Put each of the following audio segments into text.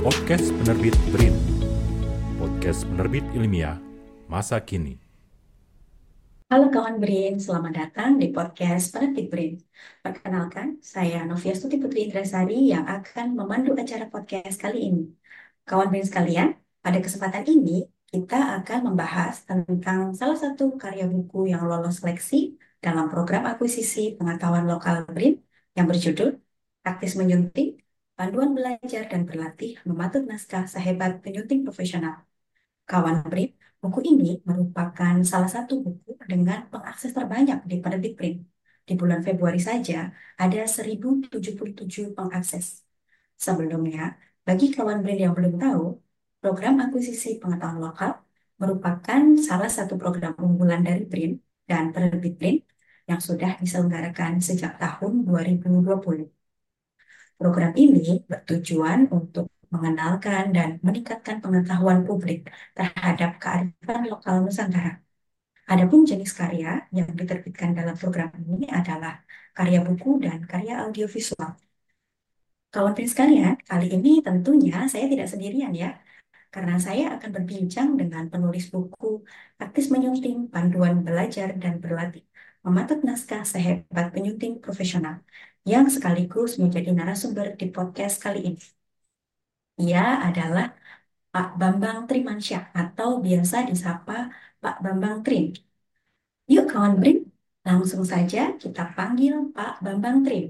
Podcast Penerbit BRIN Podcast penerbit ilmiah masa kini Halo kawan BRIN, selamat datang di podcast Penerbit BRIN. Perkenalkan, saya Novia Stuti Putri Indrasari yang akan memandu acara podcast kali ini. Kawan BRIN sekalian, pada kesempatan ini kita akan membahas tentang salah satu karya buku yang lolos seleksi dalam program akuisisi pengetahuan lokal BRIN yang berjudul Praktis Menyunting, Panduan Belajar dan Berlatih Mematut Naskah Sehebat Penyunting Profesional. Kawan BRIN, buku ini merupakan salah satu buku dengan pengakses terbanyak di Penerbit BRIN. Di bulan Februari saja ada 1077 pengakses. Sebelumnya, bagi kawan BRIN yang belum tahu, program akuisisi pengetahuan lokal merupakan salah satu program unggulan dari BRIN dan Penerbit BRIN yang sudah diselenggarakan sejak tahun 2020. Program ini bertujuan untuk mengenalkan dan meningkatkan pengetahuan publik terhadap kearifan lokal Nusantara. Adapun jenis karya yang diterbitkan dalam program ini adalah karya buku dan karya audiovisual. Kawan Prin sekalian, kali ini tentunya saya tidak sendirian ya, karena saya akan berbincang dengan penulis buku Praktis Menyunting Panduan Belajar dan Berlatih Mematut Naskah Sehebat Penyunting Profesional yang sekaligus menjadi narasumber di podcast kali ini. Ia adalah Pak Bambang Trimansyah atau biasa disapa Pak Bambang Trim. Yuk kawan Brim, langsung saja kita panggil Pak Bambang Trim.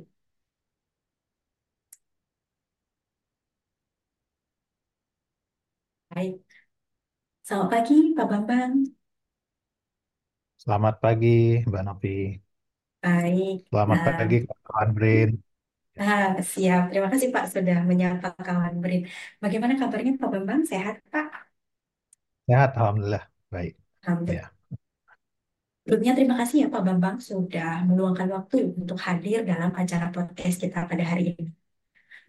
Baik. Selamat pagi Pak Bambang. Selamat pagi, Mbak Novi. Baik. Selamat Nah, pagi, kawan Brin. ah, siap. Terima kasih Pak sudah menyapa kawan Brim. Bagaimana kabarnya Pak Bambang? Sehat Pak? Sehat, Alhamdulillah. Baik. Alhamdulillah. Ya. Sebelumnya terima kasih ya Pak Bambang sudah meluangkan waktu untuk hadir dalam acara podcast kita pada hari ini.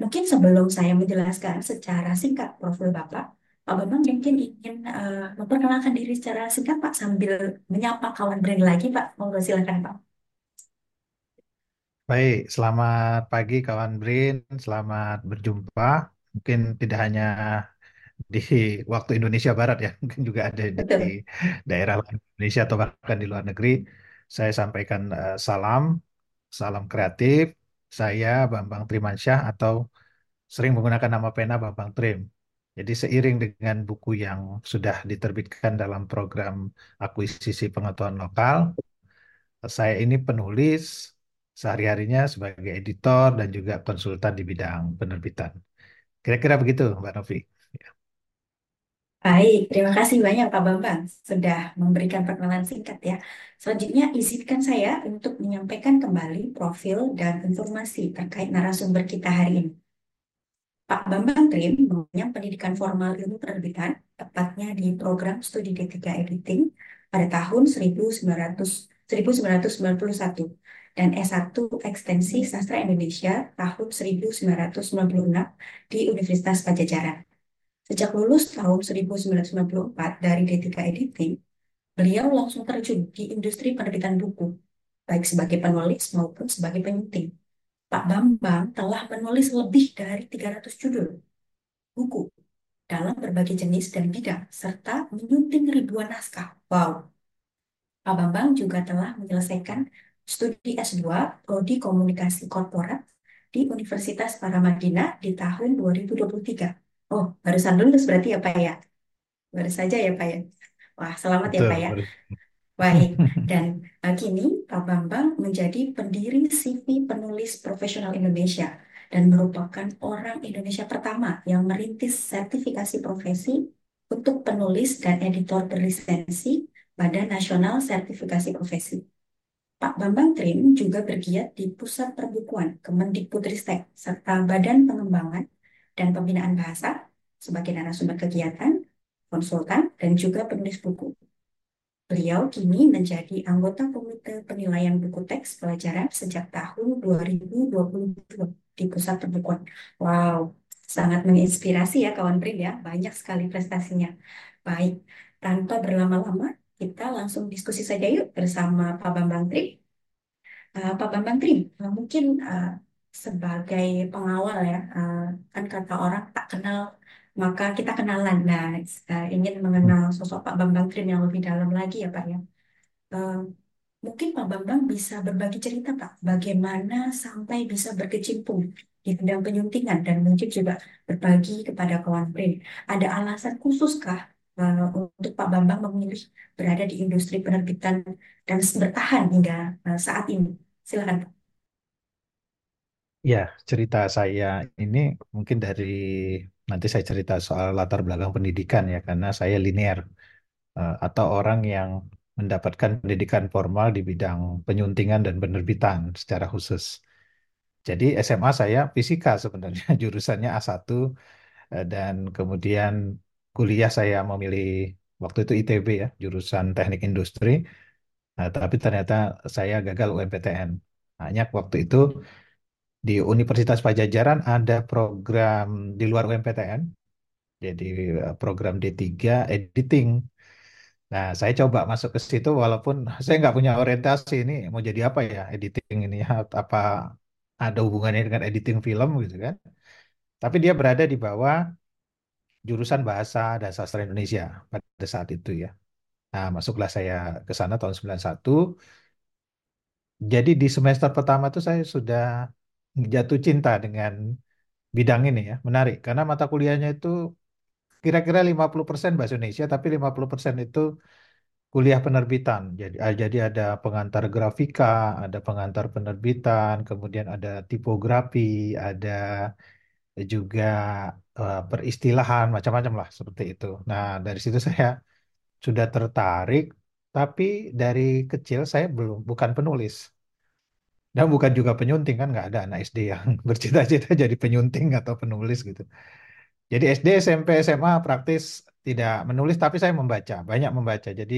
Mungkin sebelum saya menjelaskan secara singkat profil Bapak, Pak Bambang mungkin ingin uh, memperkenalkan diri secara singkat Pak sambil menyapa kawan brand lagi Pak. Monggo silakan Pak. Baik, selamat pagi kawan Brin. Selamat berjumpa. Mungkin tidak hanya di waktu Indonesia Barat ya, mungkin juga ada di Betul. daerah lain Indonesia atau bahkan di luar negeri. Saya sampaikan uh, salam, salam kreatif. Saya Bambang Trimansyah atau sering menggunakan nama pena Bambang Trim. Jadi seiring dengan buku yang sudah diterbitkan dalam program akuisisi pengetahuan lokal, saya ini penulis sehari-harinya sebagai editor dan juga konsultan di bidang penerbitan. Kira-kira begitu, Mbak Novi. Baik, terima kasih banyak Pak Bambang sudah memberikan perkenalan singkat ya. Selanjutnya izinkan saya untuk menyampaikan kembali profil dan informasi terkait narasumber kita hari ini. Pak Bambang Trim mengenyam pendidikan formal ilmu penerbitan, tepatnya di program studi D3 Editing pada tahun 1900, 1991 dan S1 Ekstensi Sastra Indonesia tahun 1996 di Universitas Pajajaran. Sejak lulus tahun 1994 dari D3 Editing, beliau langsung terjun di industri penerbitan buku, baik sebagai penulis maupun sebagai penyunting. Pak Bambang telah menulis lebih dari 300 judul buku dalam berbagai jenis dan bidang, serta menyunting ribuan naskah. Wow! Pak Bambang juga telah menyelesaikan studi S2 Prodi Komunikasi Korporat di Universitas Paramadina di tahun 2023. Oh, barusan lulus berarti ya Pak ya? Baru saja ya Pak ya? Wah, selamat ya Pak ya. Baik, dan uh, kini Pak Bambang menjadi pendiri CV Penulis Profesional Indonesia dan merupakan orang Indonesia pertama yang merintis sertifikasi profesi untuk penulis dan editor berlisensi Badan Nasional Sertifikasi Profesi. Pak Bambang Trim juga bergiat di Pusat Perbukuan Kemendikbudristek serta Badan Pengembangan dan Pembinaan Bahasa sebagai narasumber kegiatan, konsultan, dan juga penulis buku. Beliau kini menjadi anggota Komite Penilaian Buku Teks Pelajaran sejak tahun 2022 di Pusat Perbukuan. Wow, sangat menginspirasi ya kawan Brin ya, banyak sekali prestasinya. Baik, tanpa berlama-lama, kita langsung diskusi saja yuk bersama Pak Bambang Tri. Uh, Pak Bambang Tri, uh, mungkin uh, sebagai pengawal ya, uh, kan kata orang tak kenal Maka kita kenalan. Nah, eh, ingin mengenal sosok Pak Bambang Trim yang lebih dalam lagi ya Pak ya. Eh, mungkin Pak Bambang bisa berbagi cerita Pak, bagaimana sampai bisa berkecimpung di bidang penyuntingan dan mungkin juga berbagi kepada kawan Brin. Ada alasan khususkah eh, untuk Pak Bambang memilih berada di industri penerbitan dan bertahan hingga eh, saat ini? Silakan. Ya, cerita saya ini mungkin dari nanti saya cerita soal latar belakang pendidikan ya, karena saya linear eh, atau orang yang mendapatkan pendidikan formal di bidang penyuntingan dan penerbitan secara khusus. Jadi SMA saya fisika sebenarnya jurusannya A1 eh, dan kemudian kuliah saya memilih waktu itu ITB ya, jurusan Teknik Industri. Nah, tapi ternyata saya gagal UMPTN. Hanya waktu itu di Universitas Pajajaran ada program di luar UMPTN, jadi eh, program D3 editing. Nah, saya coba masuk ke situ walaupun saya nggak punya orientasi ini mau jadi apa ya editing ini apa ada hubungannya dengan editing film gitu kan. Tapi dia berada di bawah jurusan bahasa dan sastra Indonesia pada saat itu ya. Nah, masuklah saya ke sana tahun 91. Jadi di semester pertama itu saya sudah jatuh cinta dengan bidang ini ya. Menarik karena mata kuliahnya itu kira-kira 50% bahasa Indonesia tapi 50% itu kuliah penerbitan. Jadi ah, jadi ada pengantar grafika, ada pengantar penerbitan, kemudian ada tipografi, ada juga eh, peristilahan macam-macam lah seperti itu. Nah, dari situ saya sudah tertarik, tapi dari kecil saya belum bukan penulis dan bukan juga penyunting kan nggak ada anak SD yang bercita-cita jadi penyunting atau penulis gitu. Jadi SD, SMP, SMA praktis tidak menulis, tapi saya membaca, banyak membaca. Jadi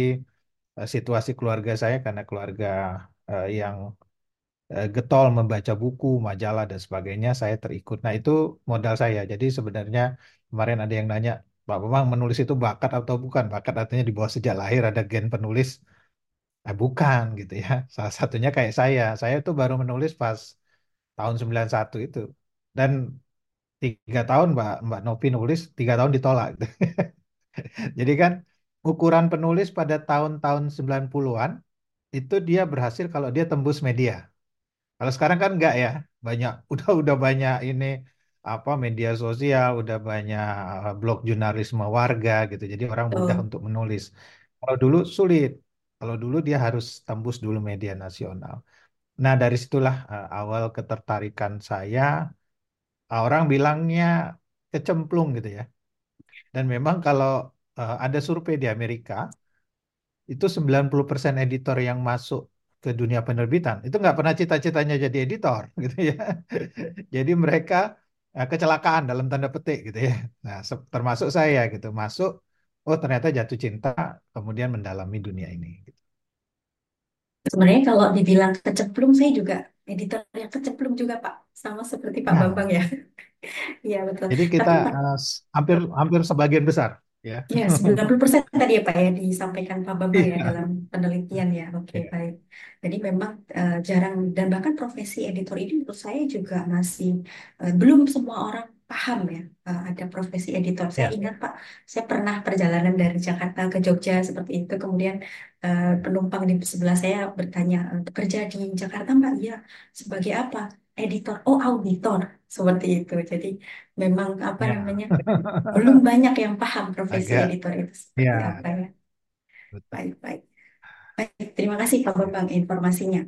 eh, situasi keluarga saya karena keluarga eh, yang getol membaca buku, majalah dan sebagainya, saya terikut. Nah itu modal saya. Jadi sebenarnya kemarin ada yang nanya, Pak Bambang menulis itu bakat atau bukan? Bakat artinya di bawah sejak lahir ada gen penulis. Eh, bukan gitu ya. Salah satunya kayak saya. Saya tuh baru menulis pas tahun 91 itu. Dan tiga tahun Mbak Mbak Novi nulis, tiga tahun ditolak. Jadi kan ukuran penulis pada tahun-tahun 90-an itu dia berhasil kalau dia tembus media. Kalau sekarang kan enggak ya. Banyak udah udah banyak ini apa media sosial, udah banyak uh, blog jurnalisme warga gitu. Jadi orang mudah untuk menulis. Kalau dulu sulit. Kalau dulu dia harus tembus dulu media nasional. Nah, dari situlah uh, awal ketertarikan saya. Orang bilangnya kecemplung gitu ya. Dan memang kalau uh, ada survei di Amerika, itu 90% editor yang masuk ke dunia penerbitan itu nggak pernah cita-citanya jadi editor gitu ya. Jadi mereka uh, kecelakaan dalam tanda petik gitu ya. Nah, termasuk saya gitu. Masuk, oh ternyata jatuh cinta, kemudian mendalami dunia ini. gitu. Sebenarnya kalau dibilang kecemplung, saya juga editor yang kecemplung juga Pak, sama seperti Pak Bambang Nah, ya. Iya betul. jadi kita Tapi uh, hampir hampir sebagian besar ya. Ya, 90% tadi ya Pak ya disampaikan Pak Bambang ya Iya, dalam penelitian ya. Oke, iya, baik. Jadi memang eh, jarang dan bahkan profesi editor ini menurut saya juga masih eh, belum semua orang paham ya eh, ada profesi editor. Saya iya, ingat Pak, saya pernah perjalanan dari Jakarta ke Jogja seperti itu. Kemudian eh, penumpang di sebelah saya bertanya, "Eh, kerja di Jakarta Mbak? Iya. Sebagai apa? Editor. Oh, auditor. Seperti itu. Jadi memang apa iya. namanya? Belum banyak yang paham profesi Agak, editor itu seperti ya, apa ya. betul. Baik, baik. Baik, terima kasih Pak Bambang informasinya.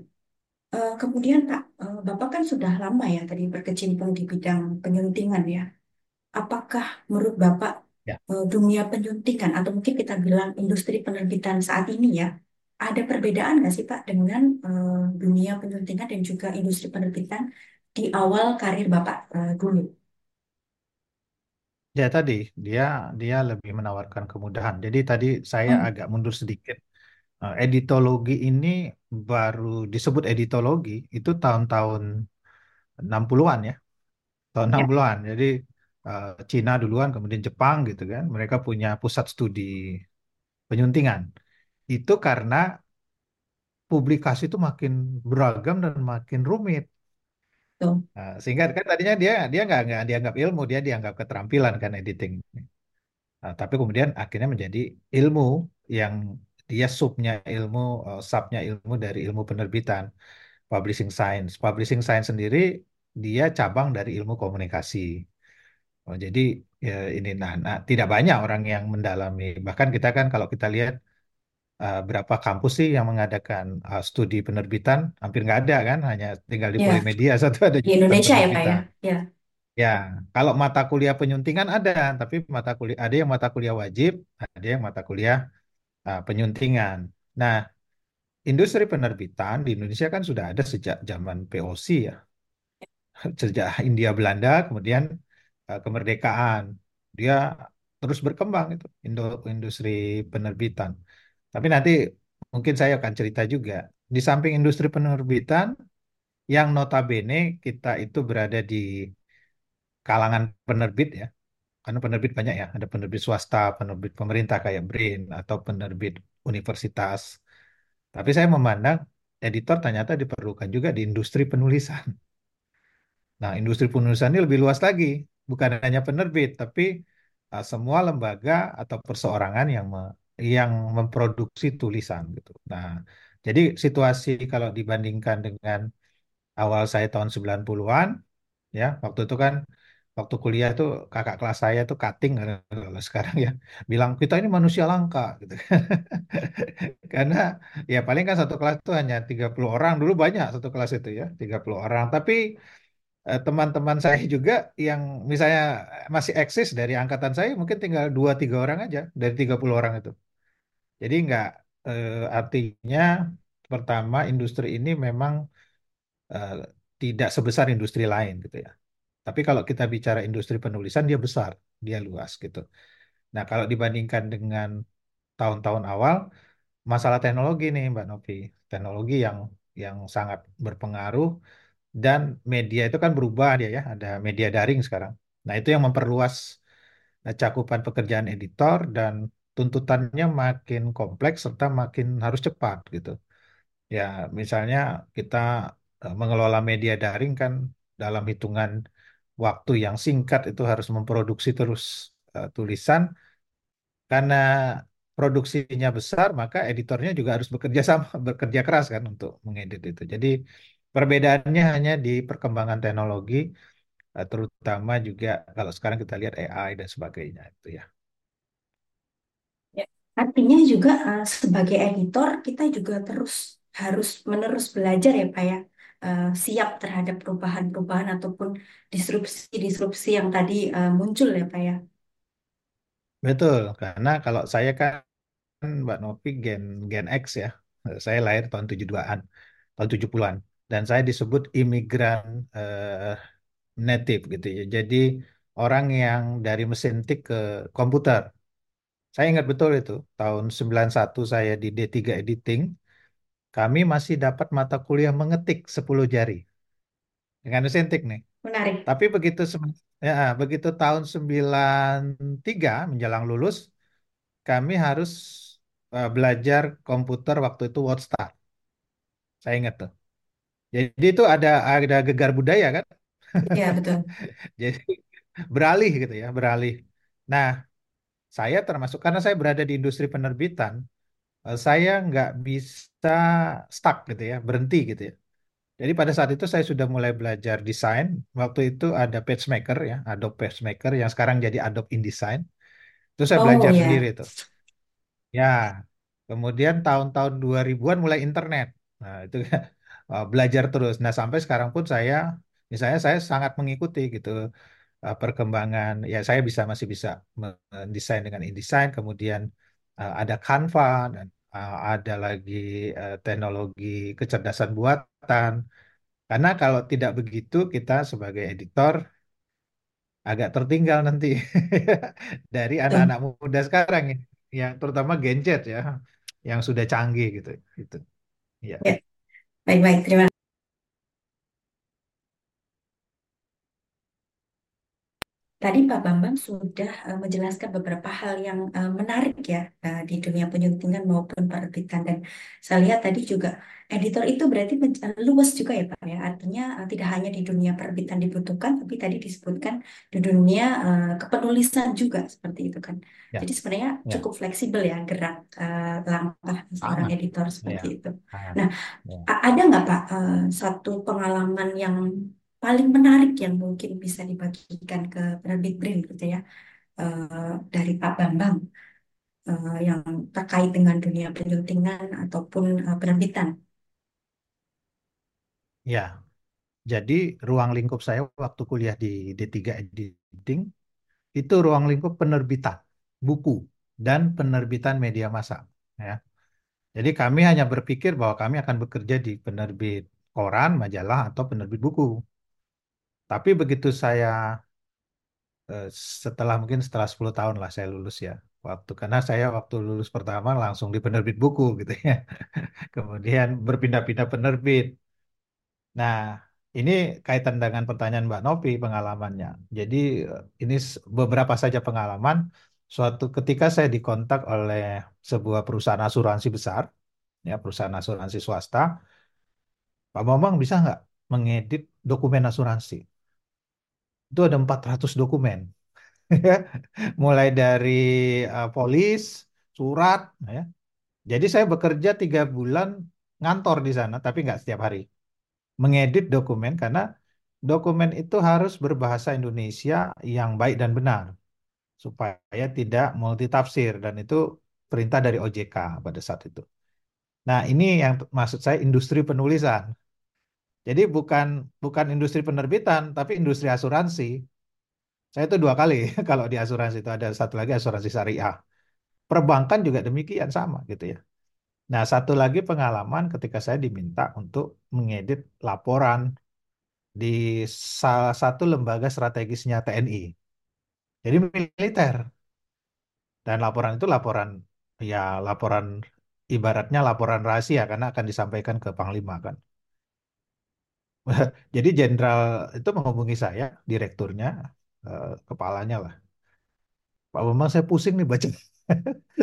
Eh, kemudian Pak, eh, Bapak kan sudah lama ya tadi berkecimpung di bidang penyuntingan ya. Apakah menurut Bapak Ya. eh, dunia penyuntingan atau mungkin kita bilang industri penerbitan saat ini ya, ada perbedaan nggak sih Pak dengan eh, dunia penyuntingan dan juga industri penerbitan di awal karir Bapak eh, dulu? Ya tadi dia dia lebih menawarkan kemudahan. Jadi tadi saya Hmm, agak mundur sedikit. Eh, Editologi ini baru disebut editologi itu tahun-tahun 60-an ya, tahun ya, 60-an. Jadi Cina duluan, kemudian Jepang gitu kan. Mereka punya pusat studi penyuntingan. Itu karena publikasi itu makin beragam dan makin rumit. Tuh. Nah, sehingga kan tadinya dia dia nggak nggak dianggap ilmu, dia dianggap keterampilan kan editing. Nah, tapi kemudian akhirnya menjadi ilmu yang dia subnya ilmu, eh, subnya ilmu dari ilmu penerbitan, publishing science. Publishing science sendiri dia cabang dari ilmu komunikasi. Oh, jadi ya, ini nah, nah, tidak banyak orang yang mendalami. Bahkan kita kan kalau kita lihat uh, berapa kampus sih yang mengadakan uh, studi penerbitan, hampir nggak ada kan, hanya tinggal di Ya, Polimedia satu ada di Indonesia ya Pak ya. penerbitan. Ya. Kalau mata kuliah penyuntingan ada, tapi mata kuliah ada yang mata kuliah wajib, ada yang mata kuliah uh, penyuntingan. Nah, industri penerbitan di Indonesia kan sudah ada sejak zaman POC ya, sejak India Belanda, kemudian uh, kemerdekaan, dia terus berkembang itu industri penerbitan. Tapi nanti mungkin saya akan cerita juga. Di samping industri penerbitan, yang notabene kita itu berada di kalangan penerbit ya. Karena penerbit banyak ya. Ada penerbit swasta, penerbit pemerintah kayak BRIN, atau penerbit universitas. Tapi saya memandang editor ternyata diperlukan juga di industri penulisan. Nah, industri penulisan ini lebih luas lagi. Bukan hanya penerbit, tapi uh, semua lembaga atau perseorangan yang yang memproduksi tulisan gitu. Nah, jadi situasi kalau dibandingkan dengan awal saya tahun 90-an, ya, waktu itu kan waktu kuliah tuh kakak kelas saya tuh cutting kalau sekarang ya bilang kita ini manusia langka gitu. Karena ya paling kan satu kelas itu hanya 30 orang, dulu banyak satu kelas itu ya, 30 orang. Tapi eh, teman-teman saya juga yang misalnya masih eksis dari angkatan saya mungkin tinggal dua tiga orang aja dari 30 orang itu. Jadi nggak eh, artinya pertama industri ini memang eh, tidak sebesar industri lain gitu ya. Tapi kalau kita bicara industri penulisan dia besar, dia luas gitu. Nah, kalau dibandingkan dengan tahun-tahun awal, masalah teknologi nih Mbak Novi, teknologi yang yang sangat berpengaruh dan media itu kan berubah dia ya, ada media daring sekarang. Nah, itu yang memperluas eh, cakupan pekerjaan editor dan tuntutannya makin kompleks serta makin harus cepat gitu. Ya, misalnya kita eh, mengelola media daring kan dalam hitungan waktu yang singkat itu harus memproduksi terus eh, tulisan karena produksinya besar, maka editornya juga harus bekerja sama, bekerja keras kan untuk mengedit itu. Jadi perbedaannya hanya di perkembangan teknologi, eh, terutama juga kalau sekarang kita lihat AI dan sebagainya itu ya. Ya. Artinya juga eh, sebagai editor kita juga terus harus menerus belajar ya Pak ya. Eh, siap terhadap perubahan-perubahan ataupun disrupsi-disrupsi yang tadi eh, muncul ya Pak ya. Betul, karena kalau saya kan Mbak Novi Gen Gen X ya. Saya lahir tahun 72-an, tahun 70-an. Dan saya disebut imigran eh, native gitu ya. Jadi orang yang dari mesin tik ke komputer. Saya ingat betul itu, tahun 91 saya di D3 Editing, kami masih dapat mata kuliah mengetik 10 jari dengan mesin tik nih. Menarik. Tapi begitu ya, begitu tahun 93 menjelang lulus, kami harus eh, belajar komputer waktu itu WordStar. Saya ingat tuh. Jadi itu ada ada gegar budaya kan? Ya betul. Jadi beralih gitu ya, beralih. Nah, saya termasuk karena saya berada di industri penerbitan, eh, saya nggak bisa stuck gitu ya, berhenti gitu ya. Jadi pada saat itu saya sudah mulai belajar desain. Waktu itu ada PageMaker ya, Adobe PageMaker yang sekarang jadi Adobe InDesign. Itu saya Oh belajar sendiri ya. tuh. Ya, kemudian tahun-tahun 2000-an mulai internet. Nah, itu uh, belajar terus. Nah, sampai sekarang pun saya, misalnya saya sangat mengikuti gitu uh, perkembangan. Ya, saya bisa masih bisa mendesain dengan InDesign. Kemudian uh, ada Canva dan uh, ada lagi uh, teknologi kecerdasan buatan. Karena kalau tidak begitu, kita sebagai editor agak tertinggal nanti dari anak-anak muda sekarang ya, yang terutama Gen Z ya, yang sudah canggih gitu. Gitu. Ya. Ya. Baik-baik. Terima Tadi Pak Bambang sudah eh, menjelaskan beberapa hal yang eh, menarik ya eh, di dunia penyuntingan maupun penerbitan. Dan saya lihat tadi juga editor itu berarti luas juga ya Pak ya. Artinya tidak hanya di dunia penerbitan dibutuhkan tapi tadi disebutkan di dunia kepenulisan juga seperti itu kan. Ya, jadi sebenarnya ya, cukup fleksibel ya gerak langkah seorang editor Ya, seperti itu. sangat. Nah Ya. ada nggak Pak satu pengalaman yang paling menarik yang mungkin bisa dibagikan ke penerbit BRIN gitu ya eh, dari Pak Bambang eh, yang terkait dengan dunia penyuntingan ataupun eh, penerbitan. Ya, jadi ruang lingkup saya waktu kuliah di D3 Editing itu ruang lingkup penerbitan buku dan penerbitan media massa. Ya. Jadi kami hanya berpikir bahwa kami akan bekerja di penerbit koran, majalah, atau penerbit buku. Tapi begitu saya eh, setelah mungkin setelah 10 tahun lah saya lulus ya. Waktu karena saya waktu lulus pertama langsung di penerbit buku gitu ya. Kemudian berpindah-pindah penerbit. Nah, ini kaitan dengan pertanyaan Mbak Novi pengalamannya. Jadi eh, ini beberapa saja pengalaman. Suatu ketika saya dikontak oleh sebuah perusahaan asuransi besar, ya perusahaan asuransi swasta, Pak Bambang bisa nggak mengedit dokumen asuransi? Itu ada 400 dokumen. Mulai dari eh, polis, surat, ya. Jadi saya bekerja tiga bulan ngantor di sana, tapi nggak setiap hari. Mengedit dokumen karena dokumen itu harus berbahasa Indonesia yang baik dan benar supaya tidak multitafsir dan itu perintah dari OJK pada saat itu. Nah, ini yang maksud saya industri penulisan. Jadi bukan bukan industri penerbitan, tapi industri asuransi. Saya itu dua kali kalau di asuransi itu ada satu lagi asuransi syariah. Perbankan juga demikian sama gitu ya. Nah, satu lagi pengalaman ketika saya diminta untuk mengedit laporan di salah satu lembaga strategisnya TNI. Jadi militer. Dan laporan itu laporan ya laporan ibaratnya laporan rahasia karena akan disampaikan ke Panglima kan. Jadi jenderal itu menghubungi saya, direkturnya, eh, kepalanya lah. Pak Bambang saya pusing nih baca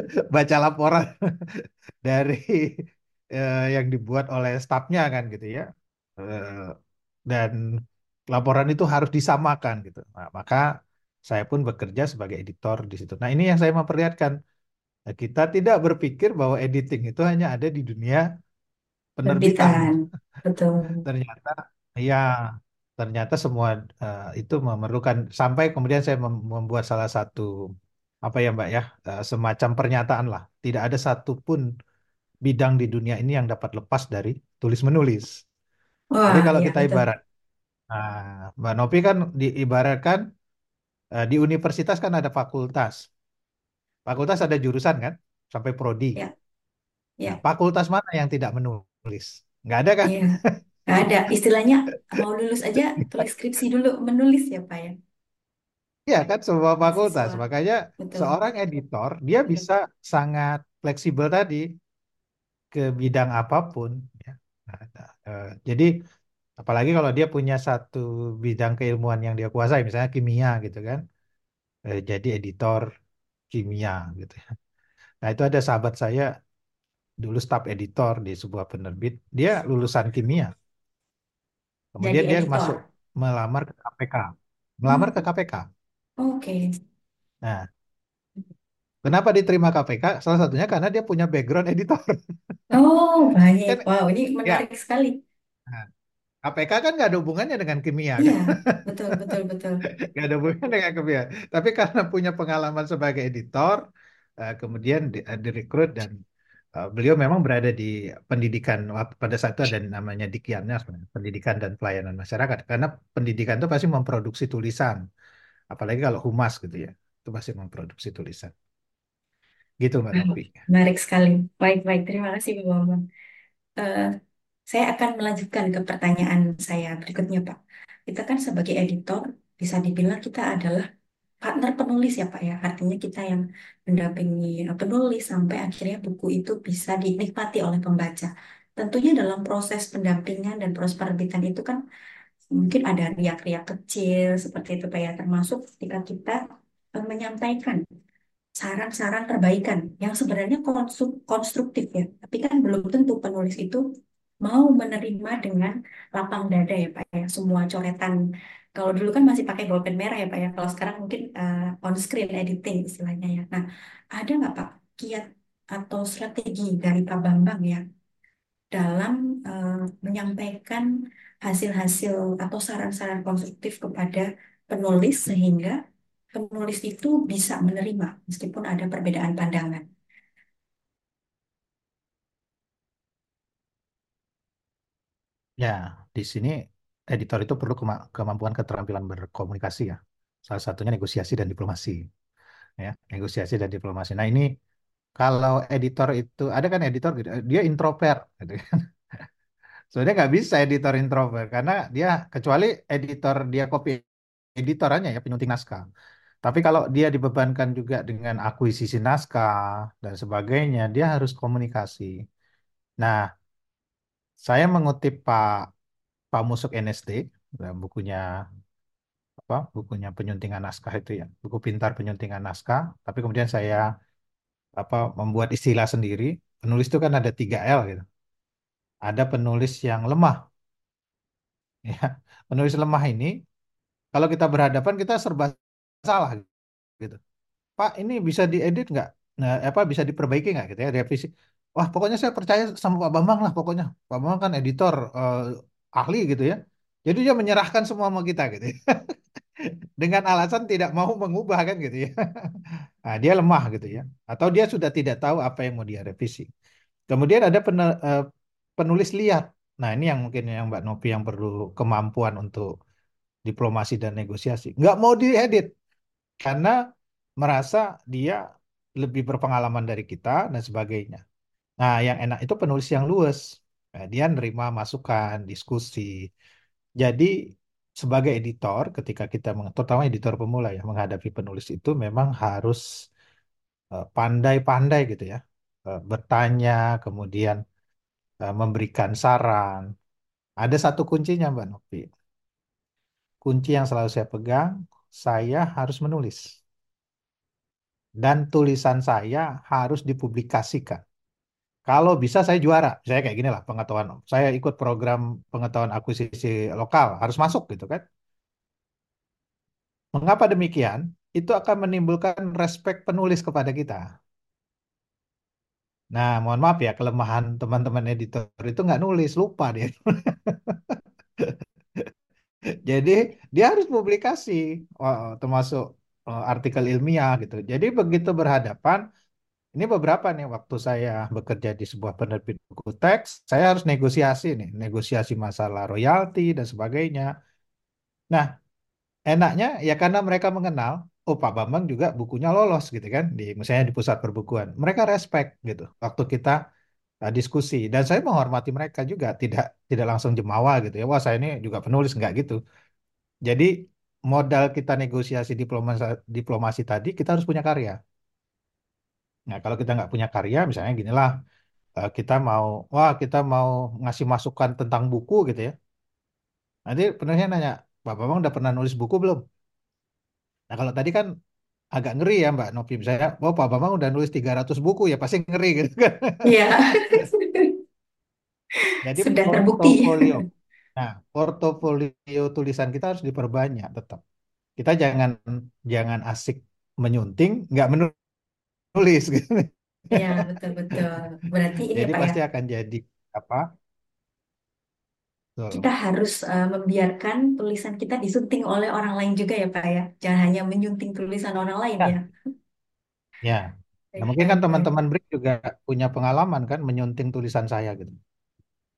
baca laporan dari eh, yang dibuat oleh stafnya kan gitu ya. Eh, dan laporan itu harus disamakan gitu. Nah, maka saya pun bekerja sebagai editor di situ. Nah, ini yang saya memperlihatkan. Nah, kita tidak berpikir bahwa editing itu hanya ada di dunia penerbitan. Penerbitan, betul. Ternyata ya, ternyata semua eh, itu memerlukan sampai kemudian saya mem- membuat salah satu apa ya Mbak ya, eh, semacam pernyataan lah. Tidak ada satupun bidang di dunia ini yang dapat lepas dari tulis menulis. Jadi Wah, kalau ya kita betul. ibarat, nah, Mbak Novi kan diibaratkan eh, di universitas kan ada fakultas. Fakultas ada jurusan kan, sampai prodi. Ya, Nah, ya, fakultas mana yang tidak menulis? Nggak ada kan? iya. Nggak ada. Istilahnya mau lulus aja tulis skripsi dulu menulis ya Pak ya. Iya kan, semua fakultas. Mahasiswa, Makanya betul. seorang editor, dia bisa sangat fleksibel tadi ke bidang apa pun. ya. Nah, nah, eh, jadi apalagi kalau dia punya satu bidang keilmuan yang dia kuasai, misalnya kimia gitu kan, eh, jadi editor kimia gitu. ya. Nah itu ada sahabat saya dulu staf editor di sebuah penerbit, dia lulusan kimia. Jadi Kemudian dia masuk editor. melamar ke KPK, melamar ke Hmm, KPK. oke. Nah, kenapa diterima KPK? Salah satunya karena dia punya background editor. Oh, baik. Kan Wow, ini ya, menarik sekali. nah, KPK kan nggak ada hubungannya dengan kimia Iya, kan? betul, betul, betul. Nggak ada hubungannya dengan kimia. Tapi karena punya pengalaman sebagai editor, eh, kemudian di, eh, direkrut dan eh, beliau memang berada di pendidikan pada saat itu ada namanya Dikiannya pendidikan dan pelayanan masyarakat. Karena pendidikan itu pasti memproduksi tulisan, apalagi kalau humas gitu ya, itu pasti memproduksi tulisan. Gitu Mbak Novi. menarik sekali. Baik, baik. Terima kasih, Pak Bambang. Eh, saya akan melanjutkan ke pertanyaan saya berikutnya, Pak. Kita kan sebagai editor, bisa dibilang kita adalah partner penulis ya, Pak ya. Artinya kita yang mendampingi eh, penulis sampai akhirnya buku itu bisa dinikmati oleh pembaca. Tentunya dalam proses pendampingan dan proses penerbitan itu kan mungkin ada riak-riak kecil seperti itu Pak ya, termasuk ketika kita eh, menyampaikan saran-saran perbaikan yang sebenarnya konstru- konstruktif ya, tapi kan belum tentu penulis itu mau menerima dengan lapang dada ya Pak ya, semua coretan. Kalau dulu kan masih pakai bolpen merah ya Pak ya, kalau sekarang mungkin eh, on screen editing istilahnya ya. Nah, ada nggak Pak kiat atau strategi dari Pak Bambang ya dalam eh, menyampaikan hasil-hasil atau saran-saran konstruktif kepada penulis sehingga penulis itu bisa menerima meskipun ada perbedaan pandangan. Ya, di sini editor itu perlu kema- kemampuan keterampilan berkomunikasi ya. Salah satunya negosiasi dan diplomasi. Ya, negosiasi dan diplomasi. Nah ini kalau editor itu ada kan editor gitu, dia introvert, gitu kan. Sebenarnya nggak bisa editor introvert karena dia kecuali editor dia copy editorannya ya penyunting naskah. Tapi kalau dia dibebankan juga dengan akuisisi naskah dan sebagainya, dia harus komunikasi. Nah, saya mengutip Pak Pak Musuk NSD, dalam bukunya apa? Bukunya penyuntingan naskah itu ya, buku pintar penyuntingan naskah. Tapi kemudian saya apa membuat istilah sendiri. Penulis itu kan ada tiga L gitu. Ada penulis yang lemah, ya. Penulis lemah ini kalau kita berhadapan kita serba salah gitu. Pak, ini bisa diedit nggak? Nah, apa bisa diperbaiki nggak gitu ya revisi? Wah, pokoknya saya percaya sama Pak Bambang lah pokoknya. Pak Bambang kan editor eh, ahli gitu ya. Jadi dia menyerahkan semua sama kita gitu ya. Dengan alasan tidak mau mengubah kan gitu ya. Nah, dia lemah gitu ya. Atau dia sudah tidak tahu apa yang mau dia revisi. Kemudian ada eh, penulis liar. Nah, ini yang mungkin yang Mbak Novi yang perlu kemampuan untuk diplomasi dan negosiasi. Nggak mau diedit karena merasa dia lebih berpengalaman dari kita dan sebagainya. Nah, yang enak itu penulis yang luas. Nah, dia nerima masukan, diskusi. Jadi, sebagai editor, ketika kita, terutama editor pemula ya, menghadapi penulis itu memang harus eh, pandai-pandai gitu ya. Eh, bertanya, kemudian eh, memberikan saran. Ada satu kuncinya, Mbak Novi. Kunci yang selalu saya pegang, saya harus menulis. Dan tulisan saya harus dipublikasikan. Kalau bisa saya juara, saya kayak gini lah pengetahuan. Saya ikut program pengetahuan akuisisi lokal, harus masuk gitu kan. Mengapa demikian? Itu akan menimbulkan respek penulis kepada kita. Nah, mohon maaf ya, kelemahan teman-teman editor itu nggak nulis, lupa dia. Jadi dia harus publikasi, oh, termasuk oh, artikel ilmiah gitu. Jadi begitu berhadapan, Ini beberapa nih waktu saya bekerja di sebuah penerbit buku teks, saya harus negosiasi nih, negosiasi masalah royalti dan sebagainya. Nah, enaknya ya karena mereka mengenal, oh Pak Bambang juga bukunya lolos gitu kan, di misalnya di pusat perbukuan. Mereka respect gitu waktu kita uh, diskusi dan saya menghormati mereka juga, tidak tidak langsung jemawa gitu ya. Wah, saya ini juga penulis nggak gitu. Jadi modal kita negosiasi diplomasi diplomasi tadi kita harus punya karya. Nah, kalau kita nggak punya karya, misalnya ginilah, eh, kita mau, wah kita mau ngasih masukan tentang buku gitu ya. Nanti penulisnya nanya, Pak Bambang udah pernah nulis buku belum? Nah, kalau tadi kan agak ngeri ya Mbak Novi. Misalnya, oh Pak Bambang udah nulis 300 buku, ya pasti ngeri gitu kan. Iya, Jadi sudah terbukti. portofolio. Nah, portofolio tulisan kita harus diperbanyak tetap. Kita jangan jangan asik menyunting, nggak menulis gitu. Iya, betul-betul. Berarti ini Jadi Pak ya, pasti akan jadi apa? Betul. kita harus eh, membiarkan tulisan kita disunting oleh orang lain juga ya Pak ya. Jangan hanya menyunting tulisan orang lain Ya. ya. Ya, nah mungkin kan teman-teman BRIK juga punya pengalaman kan menyunting tulisan saya gitu.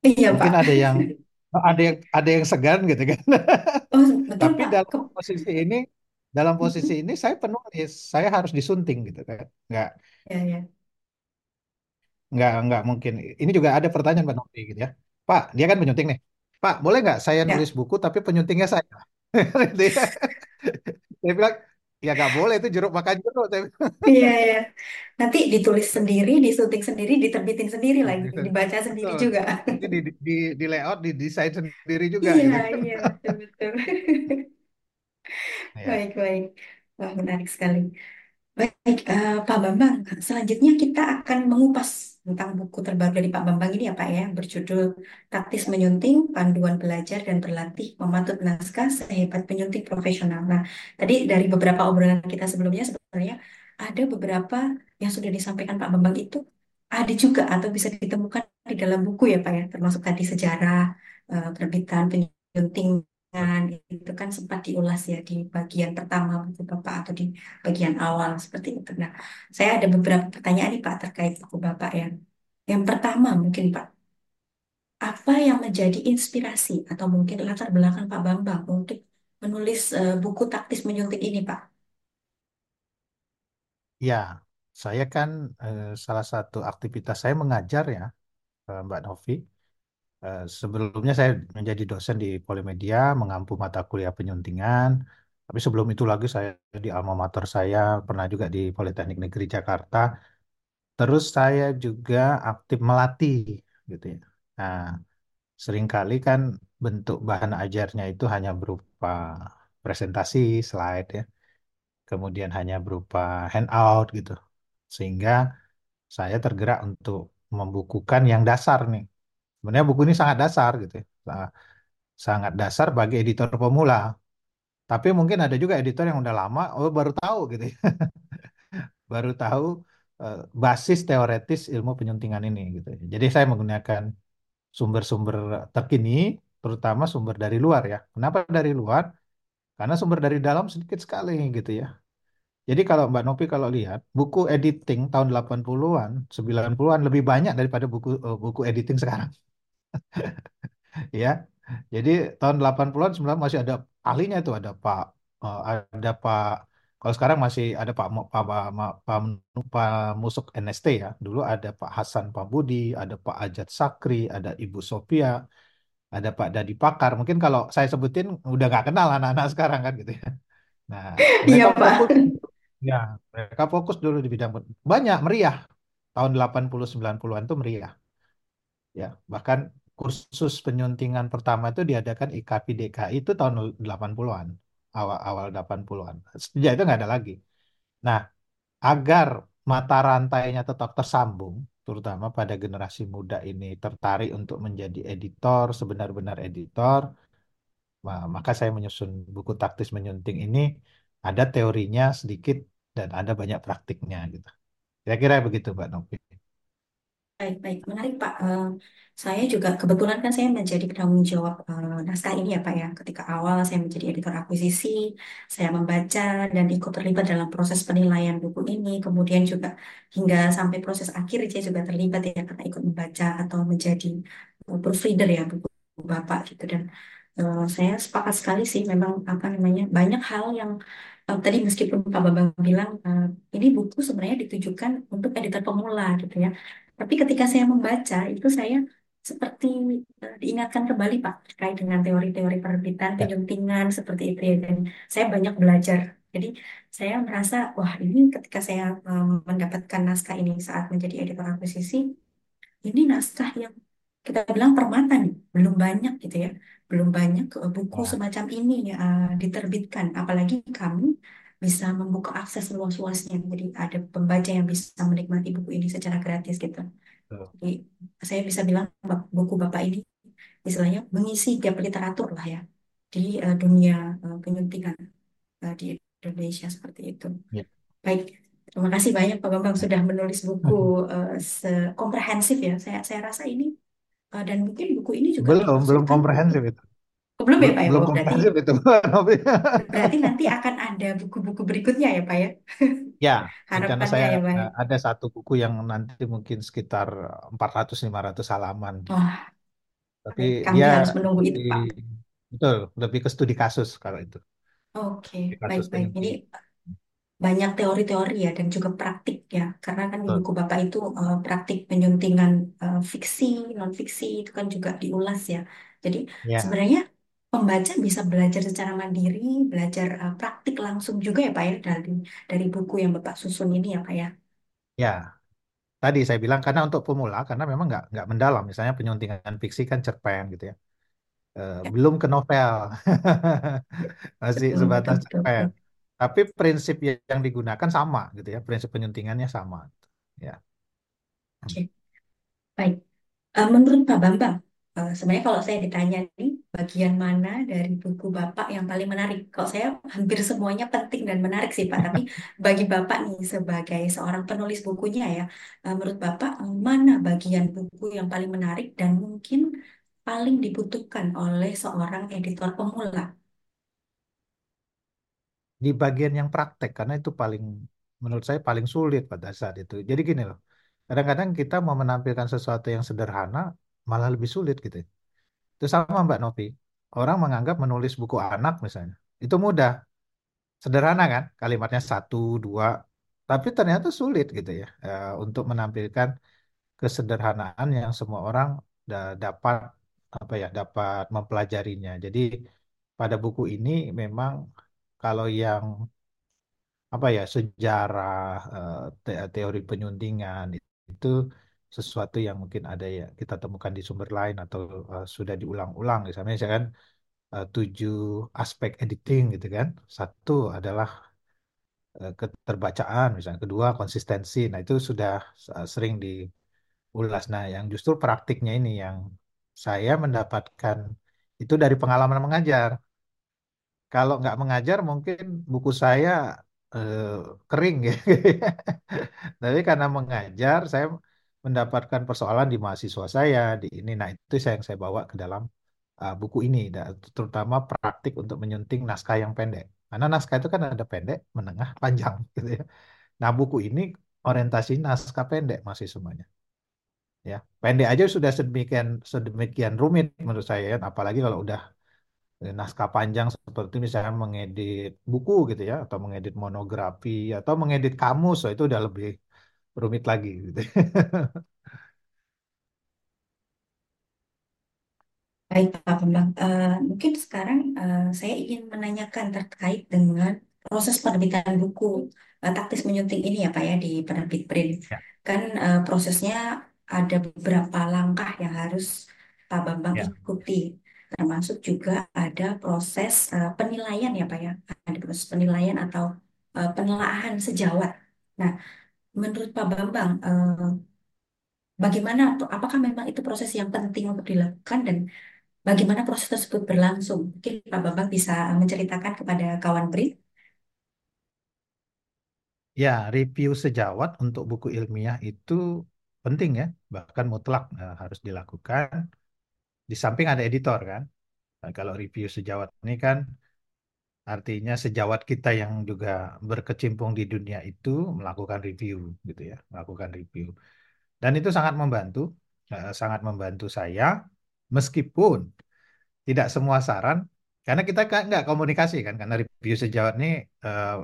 Iya Pak. Mungkin ada yang ada yang ada yang segan gitu kan. Oh, betul Tapi Pak. dalam Ke- posisi ini, dalam posisi ini saya penulis, saya harus disunting gitu kan. Nggak Ya, ya. nggak nggak mungkin. Ini juga ada pertanyaan Pak Novi gitu ya. Pak, dia kan penyunting nih. Pak, boleh nggak saya Ya. nulis buku tapi penyuntingnya saya? Gitu ya. Saya bilang Ya nggak boleh itu jeruk makan jeruk. Saya Iya, iya. Nanti ditulis sendiri, disunting sendiri, diterbitin sendiri lagi, bilang. dibaca sendiri Betul. juga. Nanti di, di, di layout, di desain sendiri juga Iya, gitu iya, betul, betul. Ya. Baik, baik. Wah, menarik sekali. Baik, eh, Pak Bambang. Selanjutnya kita akan mengupas tentang buku terbaru dari Pak Bambang ini ya Pak ya, berjudul Taktis Menyunting, Panduan Belajar dan Berlatih Mematut Naskah Sehebat Penyunting Profesional. Nah, tadi dari beberapa obrolan kita sebelumnya sebenarnya ada beberapa yang sudah disampaikan Pak Bambang itu ada juga atau bisa ditemukan di dalam buku ya Pak ya, termasuk tadi sejarah, eh, terbitan, penyuntingan, itu kan sempat diulas ya di bagian pertama buku Bapak atau di bagian awal seperti itu. Nah, saya ada beberapa pertanyaan nih Pak terkait buku Bapak ya. Yang pertama mungkin Pak, apa yang menjadi inspirasi atau mungkin latar belakang Pak Bambang untuk menulis eh, buku taktis menyuntik ini Pak? Ya, saya kan eh, salah satu aktivitas saya mengajar ya, eh, Mbak Novi. Eh, sebelumnya saya menjadi dosen di Polimedia, mengampu mata kuliah penyuntingan. Tapi sebelum itu lagi saya di alma mater saya pernah juga di Politeknik Negeri Jakarta. Terus saya juga aktif melatih gitu ya. Nah, sering kali kan bentuk bahan ajarnya itu hanya berupa presentasi, slide ya. Kemudian hanya berupa handout gitu. Sehingga saya tergerak untuk membukukan yang dasar nih. Sebenarnya buku ini sangat dasar gitu ya. Sa- Sangat dasar bagi editor pemula. Tapi mungkin ada juga editor yang udah lama, oh baru tahu gitu ya. Baru tahu eh, basis teoretis ilmu penyuntingan ini gitu ya. Jadi saya menggunakan sumber-sumber terkini, terutama sumber dari luar ya. Kenapa dari luar? Karena sumber dari dalam sedikit sekali gitu ya. Jadi kalau Mbak Novi kalau lihat buku editing tahun 80-an, 90-an lebih banyak daripada buku eh, buku editing sekarang ya. Jadi tahun 80-an 90 masih ada ahlinya itu ada Pak eh, ada Pak kalau sekarang masih ada Pak Pak Pak, Pak, Pak, Pak Musuk NST ya. Dulu ada Pak Hasan Pambudi, ada Pak Ajat Sakri, ada Ibu Sophia, ada Pak Dadi Pakar. Mungkin kalau saya sebutin udah nggak kenal anak-anak sekarang kan gitu ya. Nah, Iya Pak. fokus ya, mereka fokus dulu di bidang banyak meriah. Tahun 80 90-an itu meriah. Ya, bahkan kursus penyuntingan pertama itu diadakan IKP DKI itu tahun 80-an, awal-awal 80-an. Sejak itu nggak ada lagi. Nah, agar mata rantainya tetap tersambung, terutama pada generasi muda ini tertarik untuk menjadi editor, sebenar-benar editor, ma- maka saya menyusun buku taktis menyunting ini ada teorinya sedikit dan ada banyak praktiknya gitu. Kira-kira begitu, Mbak Novi. Baik, baik. Menarik, Pak. Eh, saya juga kebetulan kan saya menjadi penanggung jawab eh, naskah ini ya, Pak ya. Ketika awal saya menjadi editor akuisisi, saya membaca dan ikut terlibat dalam proses penilaian buku ini. Kemudian juga hingga sampai proses akhir saya juga terlibat ya karena ikut membaca atau menjadi eh, proofreader ya buku Bapak gitu. Dan eh, saya sepakat sekali sih memang apa namanya banyak hal yang tadi meskipun Pak Bambang bilang eh, ini buku sebenarnya ditujukan untuk editor pemula gitu ya. Tapi ketika saya membaca, itu saya seperti eh, diingatkan kembali, Pak, terkait dengan teori-teori penerbitan, Ya, penyuntingan, seperti itu ya. Dan saya banyak belajar. Jadi saya merasa, wah ini ketika saya eh, mendapatkan naskah ini saat menjadi editor akuisisi, ini naskah yang kita bilang permata nih, belum banyak gitu ya. Belum banyak eh, buku semacam ini ya, eh, diterbitkan. Apalagi kami bisa membuka akses luas-luasnya. Jadi ada pembaca yang bisa menikmati buku ini secara gratis gitu. Jadi saya bisa bilang buku Bapak ini istilahnya mengisi gap literatur lah ya di eh, dunia eh, penyuntingan eh, di Indonesia seperti itu. Ya. Baik, terima kasih banyak Pak Bambang sudah menulis buku eh, sekomprehensif ya. Saya saya rasa ini eh, dan mungkin buku ini juga Belum, belum komprehensif itu. Oh, belum ya Belum, Pak ya? belum Oh, berarti komprehensif itu, berarti nanti akan ada buku-buku berikutnya ya Pak ya? Ya, rencana Harapannya saya ya Pak. ya? ada satu buku yang nanti mungkin sekitar 400-500 halaman gitu. Wah, Tapi kami dia harus menunggu itu lebih, Pak. betul, lebih ke studi kasus kalau itu. Oke, Studi kasus baik-baik. Ini banyak teori-teori ya dan juga praktik ya. Karena kan di Betul. buku Bapak itu eh, praktik penyuntingan eh, fiksi, non-fiksi itu kan juga diulas ya. Jadi Ya, sebenarnya pembaca bisa belajar secara mandiri, belajar eh, praktik langsung juga ya Pak ya dari dari buku yang Bapak susun ini ya Pak ya. Ya, tadi saya bilang karena untuk pemula, karena memang nggak nggak mendalam. Misalnya penyuntingan fiksi kan cerpen gitu ya. Ya, belum ke novel, masih betul, sebatas betul, cerpen. betul. Tapi prinsip yang digunakan sama gitu ya, prinsip penyuntingannya sama. Ya, Oke, baik. Eh, menurut Pak Bambang, eh, sebenarnya kalau saya ditanya nih, bagian mana dari buku Bapak yang paling menarik? Kalau saya hampir semuanya penting dan menarik sih Pak, tapi bagi Bapak nih sebagai seorang penulis bukunya ya, eh, menurut Bapak mana bagian buku yang paling menarik dan mungkin paling dibutuhkan oleh seorang editor pemula? di bagian yang praktek karena itu paling menurut saya paling sulit pada saat itu. Jadi gini loh, kadang-kadang kita mau menampilkan sesuatu yang sederhana malah lebih sulit gitu. Itu sama Mbak Novi. Orang menganggap menulis buku anak misalnya itu mudah, sederhana kan, kalimatnya satu dua, tapi ternyata sulit gitu ya eh, untuk menampilkan kesederhanaan yang semua orang da- dapat apa ya dapat mempelajarinya. Jadi pada buku ini memang kalau yang apa ya sejarah eh, te- teori penyuntingan itu sesuatu yang mungkin ada ya kita temukan di sumber lain atau eh, sudah diulang-ulang misalnya misalkan eh, tujuh aspek editing gitu kan. Satu adalah eh, keterbacaan misalnya. Kedua konsistensi. Nah itu sudah eh, sering diulas. Nah yang justru praktiknya ini yang saya mendapatkan itu dari pengalaman mengajar. Kalau nggak mengajar mungkin buku saya kering ya. Tapi karena mengajar saya mendapatkan persoalan di mahasiswa saya di ini. Nah itu saya yang saya bawa ke dalam uh, buku ini, Da- terutama praktik untuk menyunting naskah yang pendek. Karena naskah itu kan ada pendek, menengah, panjang gitu ya. Nah buku ini orientasi naskah pendek masih semuanya. Ya, pendek aja sudah sedemikian sedemikian rumit menurut saya, ya. apalagi kalau udah naskah panjang seperti misalnya mengedit buku gitu ya atau mengedit monografi atau mengedit kamus so itu udah lebih rumit lagi gitu. Baik, Pak Bambang. Eh, mungkin sekarang eh, saya ingin menanyakan terkait dengan proses penerbitan buku eh, taktis menyunting ini ya Pak ya di penerbit Brin. Ya, Kan eh, prosesnya ada beberapa langkah yang harus Pak Bambang ya, ikuti. Termasuk juga ada proses eh, penilaian ya Pak ya. Ada proses penilaian atau eh, penelaahan sejawat. Nah, menurut Pak Bambang, eh, bagaimana, apakah memang itu proses yang penting untuk dilakukan dan Bagaimana proses tersebut berlangsung? Mungkin Pak Bambang bisa menceritakan kepada kawan BRI. ya review sejawat untuk buku ilmiah itu penting ya bahkan mutlak eh, harus dilakukan di samping ada editor kan Nah, kalau review sejawat ini kan artinya sejawat kita yang juga berkecimpung di dunia itu melakukan review gitu ya melakukan review. Dan itu sangat membantu eh, sangat membantu saya meskipun tidak semua saran karena kita kan nggak komunikasi kan karena review sejawat ini eh,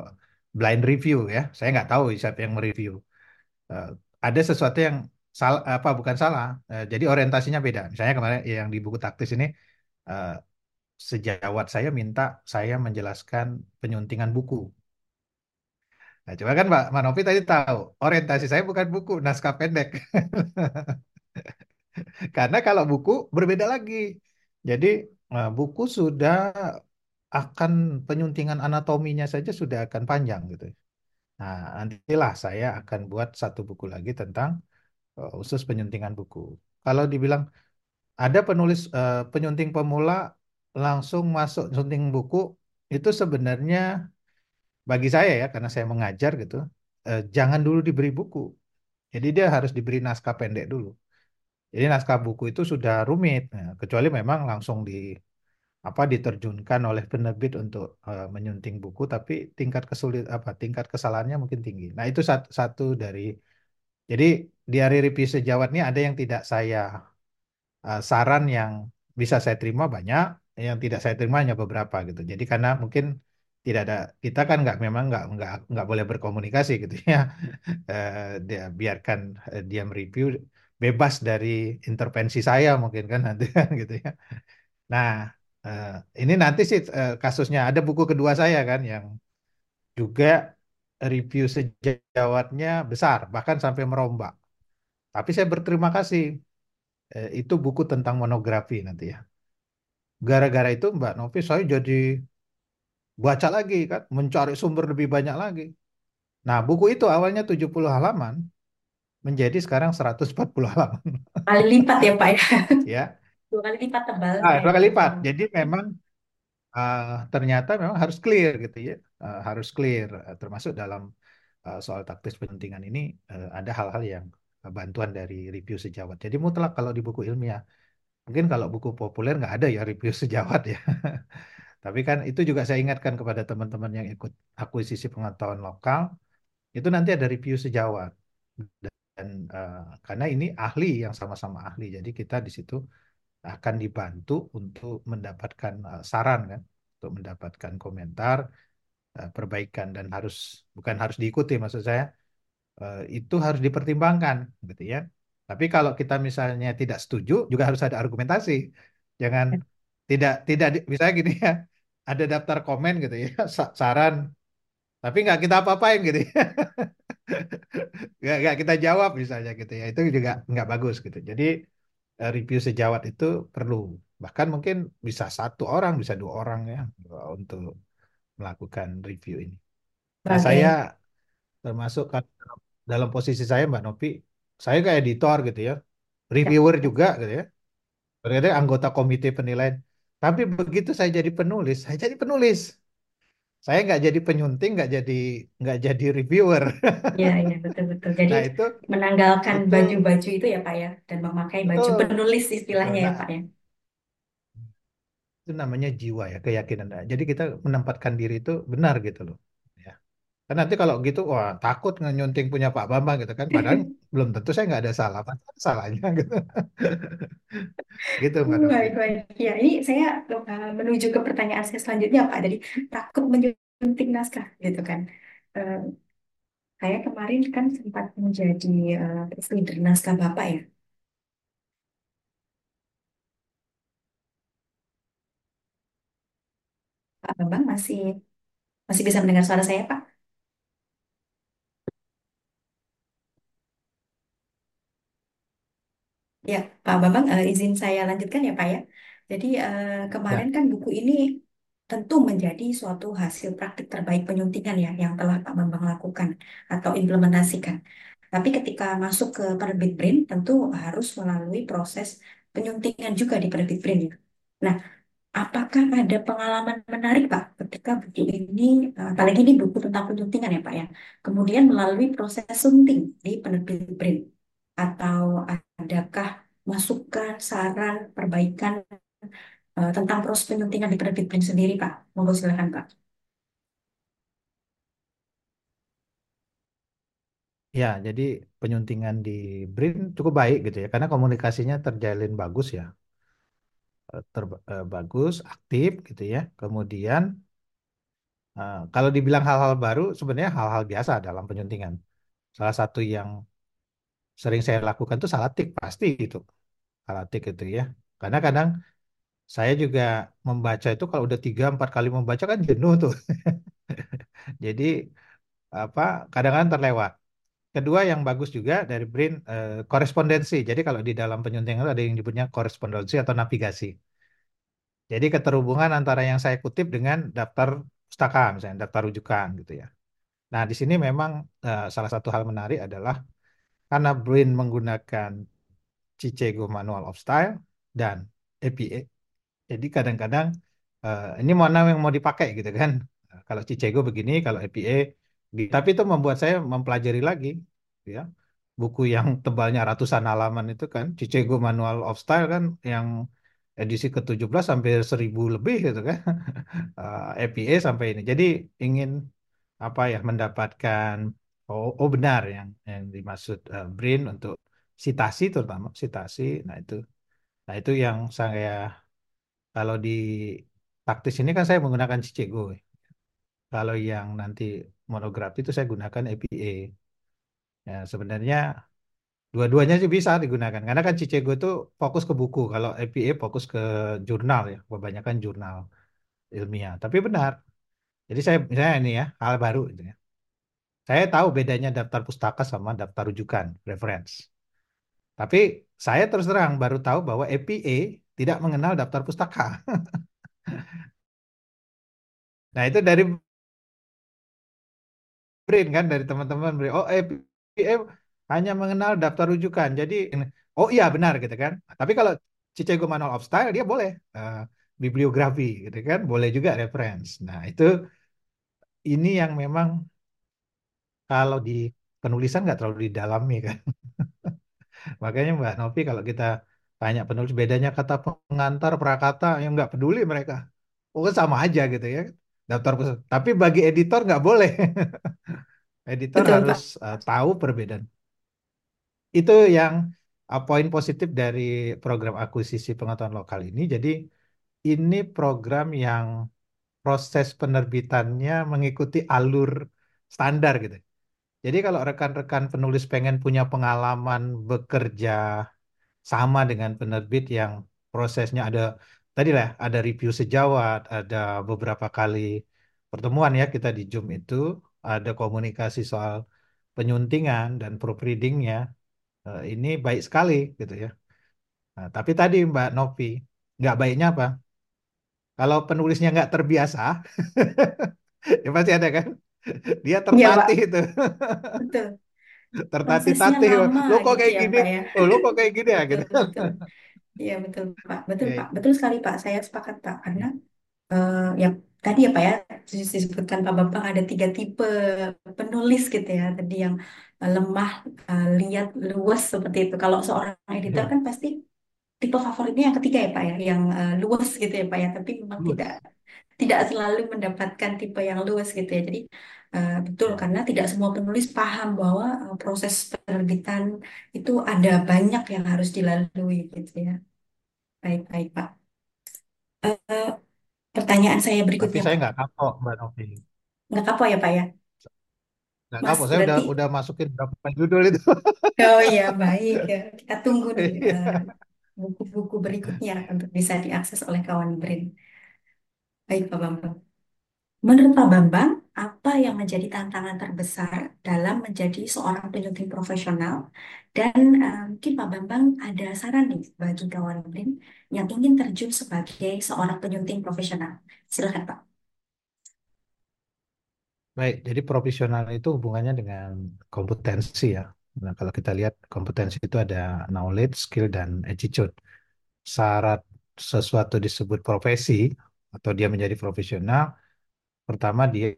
blind review ya. Saya nggak tahu siapa yang mereview. Eh, ada sesuatu yang salah apa bukan salah. Eh, jadi orientasinya beda. Misalnya kemarin yang di buku taktis ini eh, sejawat saya minta saya menjelaskan penyuntingan buku nah coba kan Mbak Manopi tadi tahu orientasi saya bukan buku naskah pendek Karena kalau buku berbeda lagi. Jadi eh, buku sudah akan penyuntingan anatominya saja sudah akan panjang gitu. Nah, nantilah saya akan buat satu buku lagi tentang eh, khusus penyuntingan buku. Kalau dibilang ada penulis eh, penyunting pemula langsung masuk sunting buku, itu sebenarnya bagi saya ya, karena saya mengajar gitu, eh, jangan dulu diberi buku. Jadi dia harus diberi naskah pendek dulu. Jadi naskah buku itu sudah rumit, Nah, kecuali memang langsung di apa diterjunkan oleh penerbit untuk eh, menyunting buku, tapi tingkat kesulit apa tingkat kesalahannya mungkin tinggi. Nah itu satu, satu dari. Jadi di hari review sejawat ini ada yang tidak saya eh, saran yang bisa saya terima banyak, yang tidak saya terima hanya beberapa gitu. Jadi karena mungkin tidak ada kita kan nggak memang nggak nggak nggak boleh berkomunikasi gitu ya. Eh, dia biarkan eh, dia mereview bebas dari intervensi saya mungkin kan nanti kan gitu ya. Nah, Eh, ini nanti sih kasusnya ada buku kedua saya kan yang juga review sejawatnya besar bahkan sampai merombak. Tapi saya berterima kasih. Itu buku tentang monografi nanti ya. Gara-gara itu Mbak Novi saya jadi baca lagi kan, mencari sumber lebih banyak lagi. Nah, buku itu awalnya 70 halaman menjadi sekarang 140 halaman. Kali lipat ya Pak ya. Ya. Dua kali lipat Ah, tebalnya dua kali lipat. Hmm. Jadi memang ah, ternyata memang harus clear gitu ya. Ah, harus clear Ah, termasuk dalam ah, soal taktis penuntingan ini eh, ada hal-hal yang ah, bantuan dari review sejawat. Jadi mutlak kalau di buku ilmiah. Mungkin kalau buku populer nggak ada ya review sejawat ya. Tapi kan itu juga saya ingatkan kepada teman-teman yang ikut akuisisi pengetahuan lokal, itu nanti ada review sejawat. Dan eh, karena ini ahli yang sama-sama ahli, jadi kita di situ akan dibantu untuk mendapatkan eh, saran kan, untuk mendapatkan komentar, eh, perbaikan dan harus bukan harus diikuti maksud saya eh, itu harus dipertimbangkan gitu ya. Tapi kalau kita misalnya tidak setuju juga harus ada argumentasi. Jangan tidak tidak di- misalnya gini ya, ada daftar komen gitu ya, sa- saran tapi nggak kita apa-apain gitu ya. Nggak, nggak kita jawab misalnya gitu ya. Itu juga nggak bagus gitu. Jadi eh, review sejawat itu perlu. Bahkan mungkin bisa satu orang, bisa dua orang ya untuk melakukan review ini. Nah, saya termasuk dalam posisi saya Mbak Novi, saya kayak editor gitu ya, reviewer juga gitu ya, berarti anggota komite penilaian. Tapi begitu saya jadi penulis, saya jadi penulis. Saya nggak jadi penyunting, nggak jadi nggak jadi reviewer. Iya, iya, betul-betul. Jadi Nah itu menanggalkan itu baju-baju itu ya Pak ya, dan memakai baju betul penulis istilahnya ya Pak ya. itu namanya jiwa ya keyakinan. Nah, jadi kita menempatkan diri itu benar gitu loh. Ya. Kan nanti kalau gitu, wah takut nyunting punya Pak Bambang gitu kan. Padahal belum tentu saya nggak ada salah. Apa salahnya gitu. Gitu Mbak Novi. Baik, baik. Ya, ini saya uh, menuju ke pertanyaan saya selanjutnya Pak. Jadi takut menyunting naskah gitu kan. Eh, saya kemarin kan sempat menjadi uh, leader naskah Bapak ya. Pak Bambang masih masih bisa mendengar suara saya Pak? Ya, Pak Bambang, eh, izin saya lanjutkan ya, Pak ya. Jadi eh, kemarin Ya. kan buku ini tentu menjadi suatu hasil praktik terbaik penyuntingan ya yang telah Pak Bambang lakukan atau implementasikan. Tapi ketika masuk ke penerbit BRIN, tentu harus melalui proses penyuntingan juga di penerbit BRIN. ya. Nah, apakah ada pengalaman menarik Pak ketika buku ini, eh, apalagi ini buku tentang penyuntingan ya Pak ya, kemudian melalui proses sunting di penerbit BRIN? Atau adakah masukan, saran, perbaikan eh, tentang proses penyuntingan di penerbit BRIN sendiri, Pak? Monggo silakan, Pak. Ya, jadi penyuntingan di BRIN cukup baik gitu ya, karena komunikasinya terjalin bagus ya, Eh, ter- eh, bagus, aktif gitu ya. Kemudian kalau dibilang hal-hal baru, sebenarnya hal-hal biasa dalam penyuntingan. Salah satu yang sering saya lakukan tuh salah tik pasti itu, salah tik itu ya. Karena kadang saya juga membaca itu kalau udah tiga empat kali membaca kan jenuh tuh. Jadi apa kadang-kadang terlewat. Kedua yang bagus juga dari BRIN eh, korespondensi. Jadi kalau di dalam penyuntingan ada yang disebutnya korespondensi atau navigasi. Jadi keterhubungan antara yang saya kutip dengan daftar pustaka, misalnya daftar rujukan gitu ya. Nah di sini memang eh, salah satu hal menarik adalah karena BRIN menggunakan Cicego Manual of Style dan APA. Jadi kadang-kadang eh, ini mana yang mau dipakai gitu kan. Kalau Cicego begini, kalau APA gitu. Tapi itu membuat saya mempelajari lagi ya. Buku yang tebalnya ratusan halaman itu kan Cicego Manual of Style kan yang edisi ke-17 sampai 1000 lebih gitu kan. Eh, APA sampai ini. Jadi ingin apa ya mendapatkan oh, oh benar yang yang dimaksud eh, BRIN untuk sitasi terutama sitasi. Nah itu Nah, itu yang saya kalau di taktis ini kan saya menggunakan Cicego. Kalau yang nanti monografi itu saya gunakan APA. Ya, sebenarnya Dua-duanya sih bisa digunakan karena kan Cicego itu fokus ke buku, kalau APA fokus ke jurnal ya, kebanyakan jurnal ilmiah. Tapi benar. Jadi saya misalnya ini ya hal baru gitu ya. Saya tahu bedanya daftar pustaka sama daftar rujukan reference. Tapi saya terus terang baru tahu bahwa APA tidak mengenal daftar pustaka. nah itu dari brain kan dari teman-teman brain. Oh APA hanya mengenal daftar rujukan. Jadi oh iya benar gitu kan. Tapi kalau Cicego Manual of Style dia boleh uh, bibliografi gitu kan, boleh juga reference. Nah itu ini yang memang kalau di penulisan nggak terlalu didalami kan. Makanya Mbak Novi kalau kita tanya penulis bedanya kata pengantar prakata yang nggak peduli mereka. Oh sama aja gitu ya. Daftar khusus. Tapi bagi editor nggak boleh. editor Betul, harus Pak. uh, tahu perbedaan. Itu yang uh, poin positif dari program akuisisi pengetahuan lokal ini. Jadi ini program yang proses penerbitannya mengikuti alur standar gitu. Jadi kalau rekan-rekan penulis pengen punya pengalaman bekerja sama dengan penerbit yang prosesnya ada tadi lah ada review sejawat, ada beberapa kali pertemuan ya kita di Zoom itu, ada komunikasi soal penyuntingan dan proofreadingnya, eh, ini baik sekali gitu ya. Nah, tapi tadi Mbak Novi, nggak baiknya apa? Kalau penulisnya nggak terbiasa, ya pasti ada kan? Dia Iya, tertatih itu. Betul. Tertatih-tatih. Lo kok gitu kayak ya, gini? Ya. Oh, lo kok kayak gini ya gitu. Betul, betul. Iya, betul, Pak. Betul, Ya, Pak. Betul sekali, Pak. Saya sepakat, Pak. Karena eh, ya tadi ya, Pak ya, disebutkan Pak Bambang ada tiga tipe penulis gitu ya. Tadi yang eh, lemah, eh, lihat, luas seperti itu. Kalau seorang editor ya. kan pasti tipe favoritnya yang ketiga ya, Pak ya, yang luas gitu ya, Pak ya. Tapi memang Luas. tidak tidak selalu mendapatkan tipe yang luas gitu ya. Jadi uh, betul karena tidak semua penulis paham bahwa uh, proses penerbitan itu ada banyak yang harus dilalui gitu ya. Baik, baik Pak. Uh, pertanyaan saya Tapi berikutnya saya Pak. nggak kapok, Mbak Novi. Nggak apa ya Pak ya? Nggak Mas kapok. Saya udah berarti udah masukin berapa judul itu. oh ya baik ya. Kita tunggu nih Iya. uh, buku-buku berikutnya untuk bisa diakses oleh kawan Brain. Baik Pak Bambang. Menurut Pak Bambang, apa yang menjadi tantangan terbesar dalam menjadi seorang penyunting profesional? Dan eh, mungkin Pak Bambang ada saran nih bagi kawan BRIN yang ingin terjun sebagai seorang penyunting profesional. Silakan Pak. Baik, jadi profesional itu hubungannya dengan kompetensi ya. Nah, kalau kita lihat kompetensi itu ada knowledge, skill, dan attitude. Syarat sesuatu disebut profesi atau dia menjadi profesional, pertama dia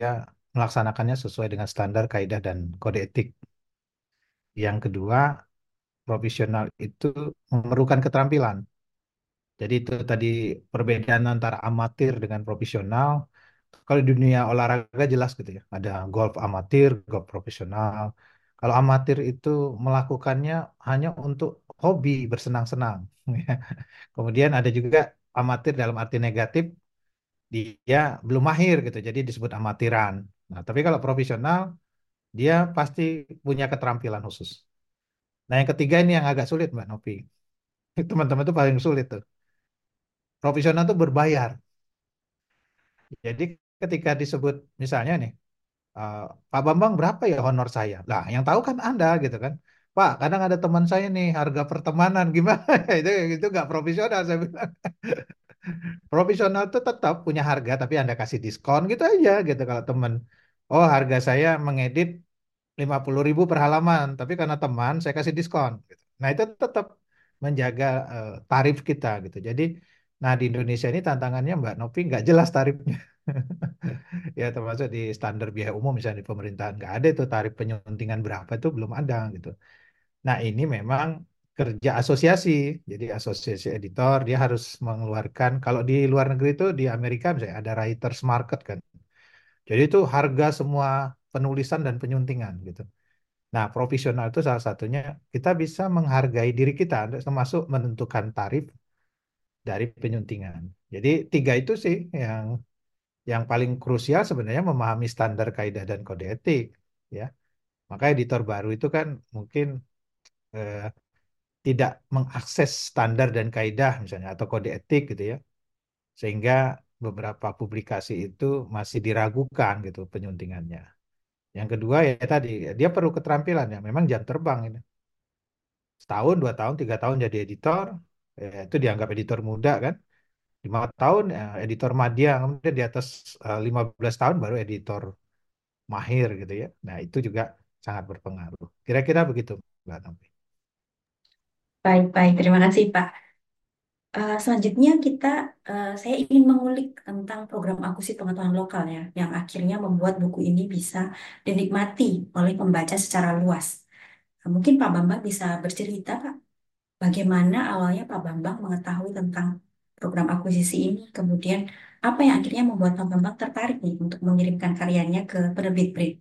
melaksanakannya sesuai dengan standar, kaidah, dan kode etik. Yang kedua, profesional itu memerlukan keterampilan. Jadi itu tadi perbedaan antara amatir dengan profesional. Kalau di dunia olahraga jelas gitu ya, ada golf amatir, golf profesional. Kalau amatir itu melakukannya hanya untuk hobi bersenang-senang. Kemudian ada juga amatir dalam arti negatif, dia belum mahir gitu, jadi disebut amatiran. Nah, tapi kalau profesional, dia pasti punya keterampilan khusus. Nah, yang ketiga ini yang agak sulit, Mbak Novi. Teman-teman itu paling sulit tuh. Profesional itu berbayar. Jadi ketika disebut misalnya nih, uh, Pak Bambang berapa ya honor saya? Lah, yang tahu kan Anda gitu kan. Pak, kadang ada teman saya nih harga pertemanan gimana? itu itu nggak profesional saya bilang. Profesional itu tetap punya harga tapi Anda kasih diskon gitu aja gitu kalau teman. Oh, harga saya mengedit 50 ribu per halaman, tapi karena teman saya kasih diskon. Gitu. Nah itu tetap menjaga uh, tarif kita gitu. Jadi, nah di Indonesia ini tantangannya Mbak Novi nggak jelas tarifnya. ya termasuk di standar biaya umum misalnya di pemerintahan nggak ada itu tarif penyuntingan berapa itu belum ada gitu. Nah ini memang kerja asosiasi. Jadi asosiasi editor dia harus mengeluarkan kalau di luar negeri itu di Amerika misalnya ada writers market kan. Jadi itu harga semua penulisan dan penyuntingan gitu. Nah, profesional itu salah satunya kita bisa menghargai diri kita, termasuk menentukan tarif dari penyuntingan. Jadi tiga itu sih yang yang paling krusial sebenarnya memahami standar kaidah dan kode etik, ya. Maka editor baru itu kan mungkin eh, tidak mengakses standar dan kaidah misalnya atau kode etik gitu ya, sehingga beberapa publikasi itu masih diragukan gitu penyuntingannya. Yang kedua ya tadi dia perlu keterampilan ya, memang jam terbang ini. Setahun, dua tahun, tiga tahun jadi editor, ya, itu dianggap editor muda kan. Lima tahun ya, editor madya, kemudian di atas eh, 15 tahun baru editor mahir gitu ya. Nah itu juga sangat berpengaruh. Kira-kira begitu Mbak Novi. Baik-baik, terima kasih Pak. Eh, selanjutnya kita, eh, saya ingin mengulik tentang program akuisisi pengetahuan lokal ya, yang akhirnya membuat buku ini bisa dinikmati oleh pembaca secara luas. Nah, mungkin Pak Bambang bisa bercerita Pak, bagaimana awalnya Pak Bambang mengetahui tentang program akuisisi ini, kemudian apa yang akhirnya membuat Pak Bambang tertarik nih untuk mengirimkan karyanya ke penerbit print.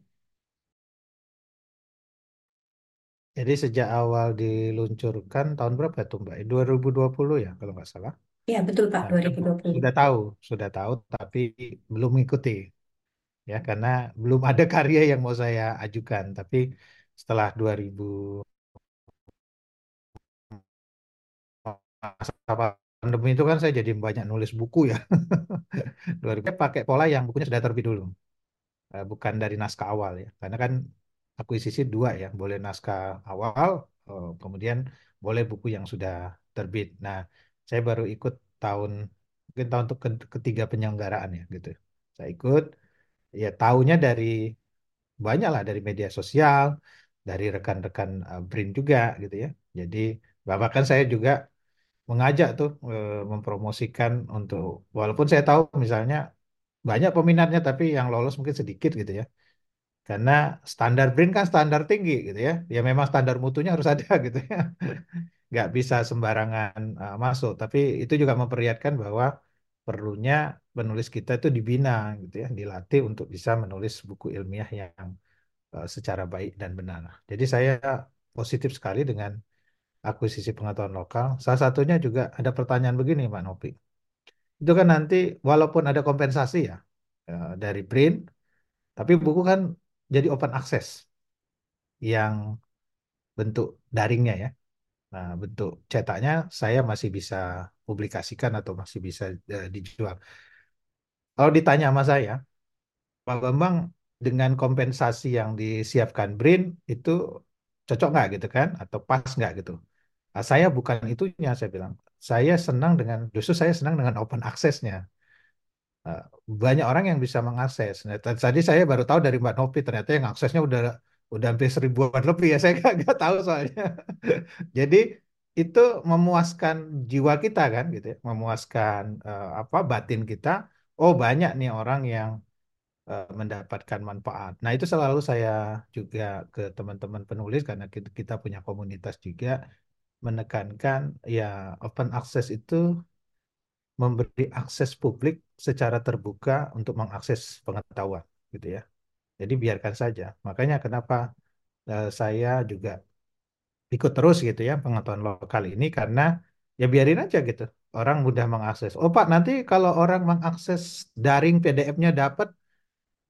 Jadi sejak awal diluncurkan tahun berapa itu Mbak? 2020 ya kalau nggak salah. Ya, betul Pak, Nah, 2020. sudah tahu, sudah tahu, tapi belum mengikuti ya karena belum ada karya yang mau saya ajukan. Tapi setelah 2000 masa pandemi itu kan saya jadi banyak nulis buku ya. 2000 saya pakai pola yang bukunya sudah terbit dulu, Eh, bukan dari naskah awal ya. Karena kan akuisisi dua ya, boleh naskah awal, eh, kemudian boleh buku yang sudah terbit. Nah, saya baru ikut tahun mungkin tahun untuk ke- ketiga penyelenggaraan ya gitu. Saya ikut, ya tahunya dari banyak lah dari media sosial, dari rekan-rekan eh, BRIN juga gitu ya. Jadi bahkan saya juga mengajak tuh eh, mempromosikan untuk walaupun saya tahu misalnya banyak peminatnya tapi yang lolos mungkin sedikit gitu ya. Karena standar BRIN kan standar tinggi gitu ya. Ya memang standar mutunya harus ada gitu ya. Nggak bisa sembarangan uh, masuk. Tapi itu juga memperlihatkan bahwa perlunya penulis kita itu dibina gitu ya, dilatih untuk bisa menulis buku ilmiah yang uh, secara baik dan benar. Jadi saya positif sekali dengan akuisisi pengetahuan lokal. Salah satunya juga ada pertanyaan begini, Pak Nopi. Itu kan nanti walaupun ada kompensasi ya uh, dari BRIN, tapi buku kan jadi open access yang bentuk daringnya ya. Nah, bentuk cetaknya saya masih bisa publikasikan atau masih bisa eh, dijual. Kalau ditanya sama saya, Pak Bambang dengan kompensasi yang disiapkan BRIN itu cocok nggak gitu kan? Atau pas nggak gitu? Nah, saya bukan itunya, saya bilang. Saya senang dengan, justru saya senang dengan open access-nya. Nah, banyak orang yang bisa mengakses. Nah, tadi saya baru tahu dari Mbak Novi, ternyata yang aksesnya udah udah hampir seribuan lebih ya. Saya nggak tahu soalnya. Jadi itu memuaskan jiwa kita kan gitu ya, memuaskan eh, apa batin kita. Oh banyak nih orang yang eh, mendapatkan manfaat. Nah itu selalu saya juga ke teman-teman penulis karena kita punya komunitas juga menekankan ya open access itu memberi akses publik secara terbuka untuk mengakses pengetahuan gitu ya. Jadi biarkan saja. Makanya kenapa eh, saya juga ikut terus gitu ya pengetahuan lokal ini karena ya biarin aja gitu. Orang mudah mengakses. Oh Pak, nanti kalau orang mengakses daring PDF-nya dapat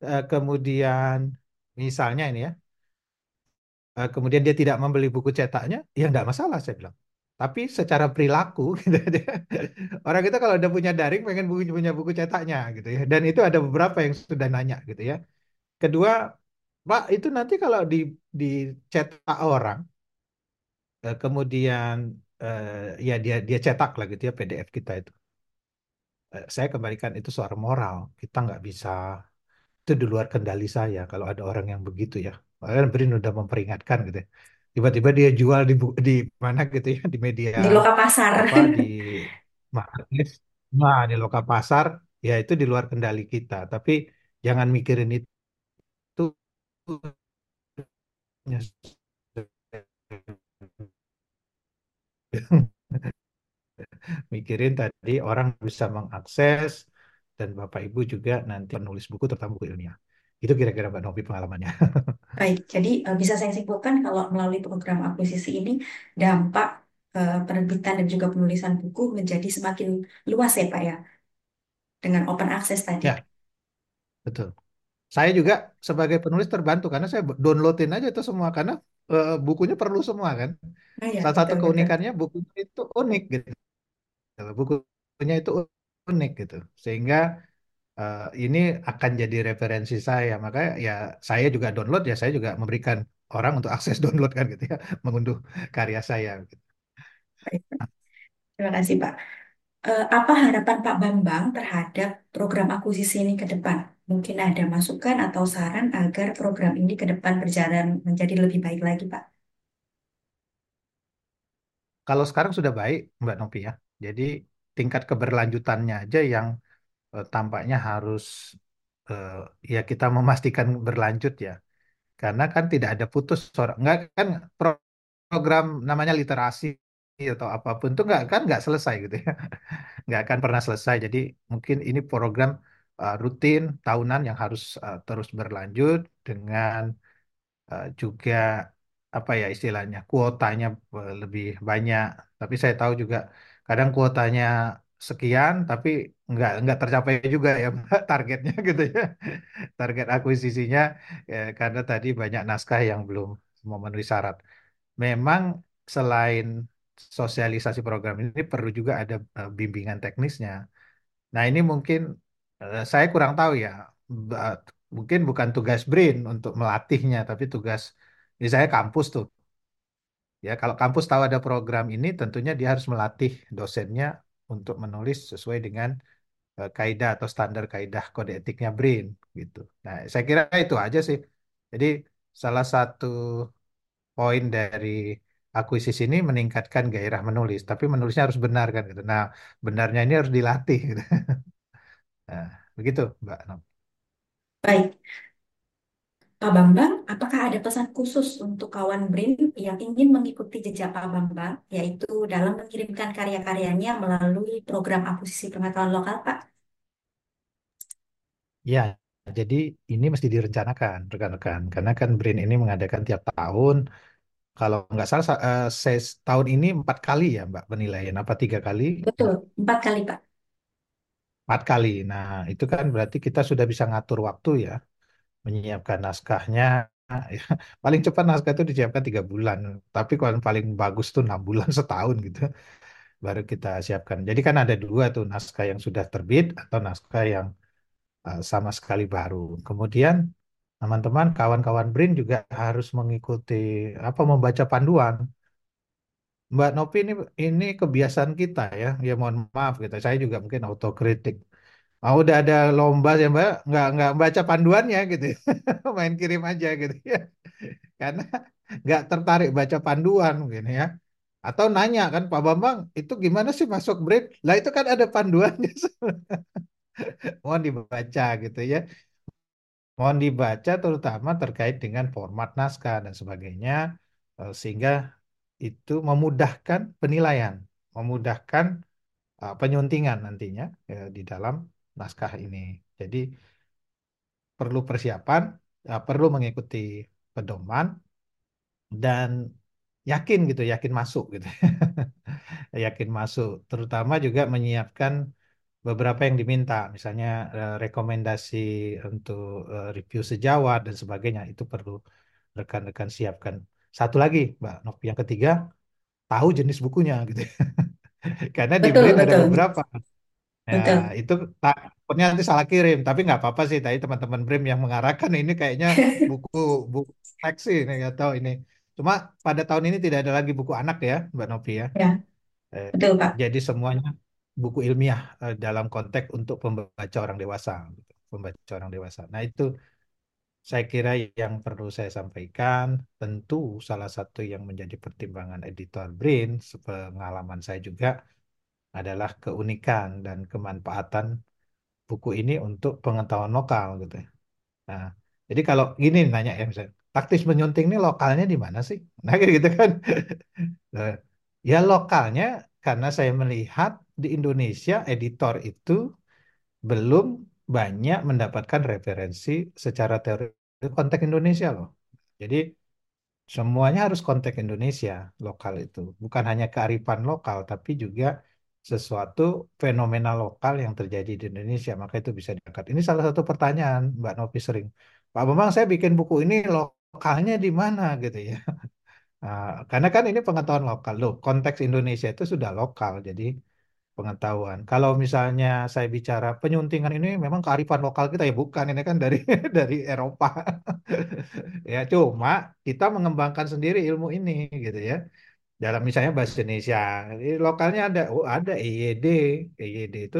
eh, kemudian misalnya ini ya, eh, kemudian dia tidak membeli buku cetaknya, ya nggak masalah saya bilang. Tapi secara perilaku, gitu, orang kita kalau udah punya daring pengen buku, punya buku cetaknya gitu ya. Dan itu ada beberapa yang sudah nanya gitu ya. Kedua, Pak itu nanti kalau di dicetak orang, eh, kemudian eh, ya dia dia cetak lah gitu ya PDF kita itu. Eh, saya kembalikan itu soal moral. Kita nggak bisa itu di luar kendali saya kalau ada orang yang begitu ya. Bahkan Brin udah memperingatkan gitu. ya. Tiba-tiba dia jual di bu- di mana gitu ya di media Di loka pasar. apa di marketplace, nah di loka pasar ya itu di luar kendali kita. Tapi jangan mikirin itu mikirin tadi orang bisa mengakses dan Bapak Ibu juga nanti penulis buku terutama buku ilmiah. Itu kira-kira Mbak Novi pengalamannya. Baik, jadi eh, bisa saya simpulkan kalau melalui program akuisisi ini dampak eh, penerbitan dan juga penulisan buku menjadi semakin luas ya Pak ya, dengan open access tadi. Ya, betul. Saya juga sebagai penulis terbantu karena saya downloadin aja itu semua karena eh, bukunya perlu semua kan. Oh ya, Salah satu betul-betul. keunikannya bukunya itu unik gitu. Bukunya itu unik gitu. Sehingga eh, ini akan jadi referensi saya. Makanya ya saya juga download ya saya juga memberikan orang untuk akses download kan gitu ya, mengunduh karya saya. gitu. Terima kasih, Pak. Eh, apa harapan Pak Bambang terhadap program akuisisi ini ke depan? Mungkin ada masukan atau saran agar program ini ke depan berjalan menjadi lebih baik lagi, Pak. Kalau sekarang sudah baik Mbak Novi ya. Jadi tingkat keberlanjutannya aja yang eh, tampaknya harus eh, ya kita memastikan berlanjut ya. Karena kan tidak ada putus orang nggak kan pro- program namanya literasi atau apa pun itu nggak kan nggak selesai gitu ya. Nggak akan pernah selesai. Jadi mungkin ini program eh, rutin tahunan yang harus eh, terus berlanjut dengan eh, juga apa ya istilahnya kuotanya lebih banyak. Tapi saya tahu juga kadang kuotanya sekian tapi nggak nggak tercapai juga ya targetnya gitu ya. Target akuisisinya ya, karena tadi banyak naskah yang belum memenuhi syarat. Memang selain sosialisasi program ini perlu juga ada eh, bimbingan teknisnya. Nah, ini mungkin eh, saya kurang tahu ya. Mungkin bukan tugas BRIN untuk melatihnya, tapi tugas misalnya kampus tuh. Ya, kalau kampus tahu ada program ini, tentunya dia harus melatih dosennya untuk menulis sesuai dengan kaidah atau standar kaidah kode etiknya BRIN gitu. Nah, saya kira itu aja sih. Jadi salah satu poin dari akuisisi ini meningkatkan gairah menulis, tapi menulisnya harus benar kan gitu. Nah, benarnya ini harus dilatih gitu. Nah, begitu, Mbak. Baik, Pak Bambang, apakah ada pesan khusus untuk kawan BRIN yang ingin mengikuti jejak Pak Bambang, yaitu dalam mengirimkan karya-karyanya melalui program akuisisi pengetahuan lokal, Pak? Ya, jadi ini mesti direncanakan, rekan-rekan. Karena kan BRIN ini mengadakan tiap tahun. Kalau nggak salah, sa- eh, saya tahun ini empat kali ya, Mbak, penilaian. Apa tiga kali? Betul, empat kali, Pak. Empat kali. Nah, itu kan berarti kita sudah bisa ngatur waktu ya, menyiapkan naskahnya. Ya, paling cepat naskah itu disiapkan tiga bulan. Tapi kalau paling bagus tuh enam bulan setahun gitu, baru kita siapkan. Jadi kan ada dua tuh, naskah yang sudah terbit atau naskah yang eh, sama sekali baru. Kemudian teman-teman, kawan-kawan BRIN juga harus mengikuti apa membaca panduan. Mbak Nopi ini ini kebiasaan kita ya. Ya mohon maaf gitu. Saya juga mungkin autokritik. Ah, udah ada lomba ya Mbak, nggak nggak baca panduannya gitu, ya. main kirim aja gitu ya, karena nggak tertarik baca panduan mungkin ya. Atau nanya kan Pak Bambang itu gimana sih masuk break? Lah itu kan ada panduannya, mohon dibaca gitu ya. Mohon dibaca terutama terkait dengan format naskah dan sebagainya, eh, sehingga itu memudahkan penilaian, memudahkan eh, penyuntingan nantinya eh, di dalam naskah ini. Jadi perlu persiapan, eh, perlu mengikuti pedoman dan yakin gitu, yakin masuk gitu, yakin masuk. Terutama juga menyiapkan beberapa yang diminta, misalnya eh, rekomendasi untuk eh, review sejawat dan sebagainya itu perlu rekan-rekan siapkan. Satu lagi, Mbak Novi, yang ketiga, tahu jenis bukunya gitu. Karena di Brain ada betul, beberapa. Ya, betul. itu takutnya nanti salah kirim, tapi nggak apa-apa sih. Tadi teman-teman Brim yang mengarahkan ini kayaknya buku buku fleksi ini nggak tahu ini. Cuma pada tahun ini tidak ada lagi buku anak ya, Mbak Novi ya. Ya, Eh, betul, Pak. jadi semuanya buku ilmiah eh, dalam konteks untuk pembaca orang dewasa, gitu. Pembaca orang dewasa. Nah itu saya kira yang perlu saya sampaikan. Tentu salah satu yang menjadi pertimbangan editor Brin, pengalaman saya juga adalah keunikan dan kemanfaatan buku ini untuk pengetahuan lokal gitu ya. Nah, jadi kalau gini nanya ya misalnya, taktis menyunting ini lokalnya di mana sih? Nah, gitu kan. Nah, ya lokalnya karena saya melihat di Indonesia editor itu belum banyak mendapatkan referensi secara teori konteks Indonesia loh. Jadi Semuanya harus konteks Indonesia lokal itu. Bukan hanya kearifan lokal, tapi juga sesuatu fenomena lokal yang terjadi di Indonesia. Maka itu bisa diangkat. Ini salah satu pertanyaan Mbak Novi sering. Pak Bambang, saya bikin buku ini lokalnya di mana gitu ya. Uh, karena kan ini pengetahuan lokal loh. Konteks Indonesia itu sudah lokal, jadi pengetahuan. Kalau misalnya saya bicara penyuntingan ini memang kearifan lokal kita ya bukan ini kan dari dari Eropa. ya cuma kita mengembangkan sendiri ilmu ini gitu ya. Dalam misalnya bahasa Indonesia, Ini lokalnya ada oh ada EYD. EYD itu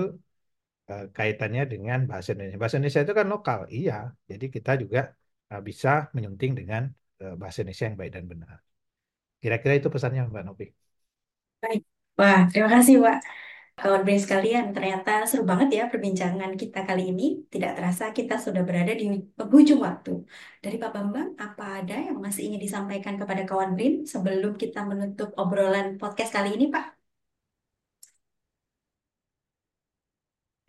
uh, kaitannya dengan bahasa Indonesia. Bahasa Indonesia itu kan lokal. Iya. Jadi kita juga uh, bisa menyunting dengan uh, bahasa Indonesia yang baik dan benar. Kira-kira itu pesannya Mbak Novi. Baik. Wah, terima kasih, Pak. Kawan Brain sekalian, ternyata seru banget ya perbincangan kita kali ini. Tidak terasa kita sudah berada di ujung waktu. Dari Pak Bambang, apa ada yang masih ingin disampaikan kepada kawan Brain sebelum kita menutup obrolan podcast kali ini, Pak?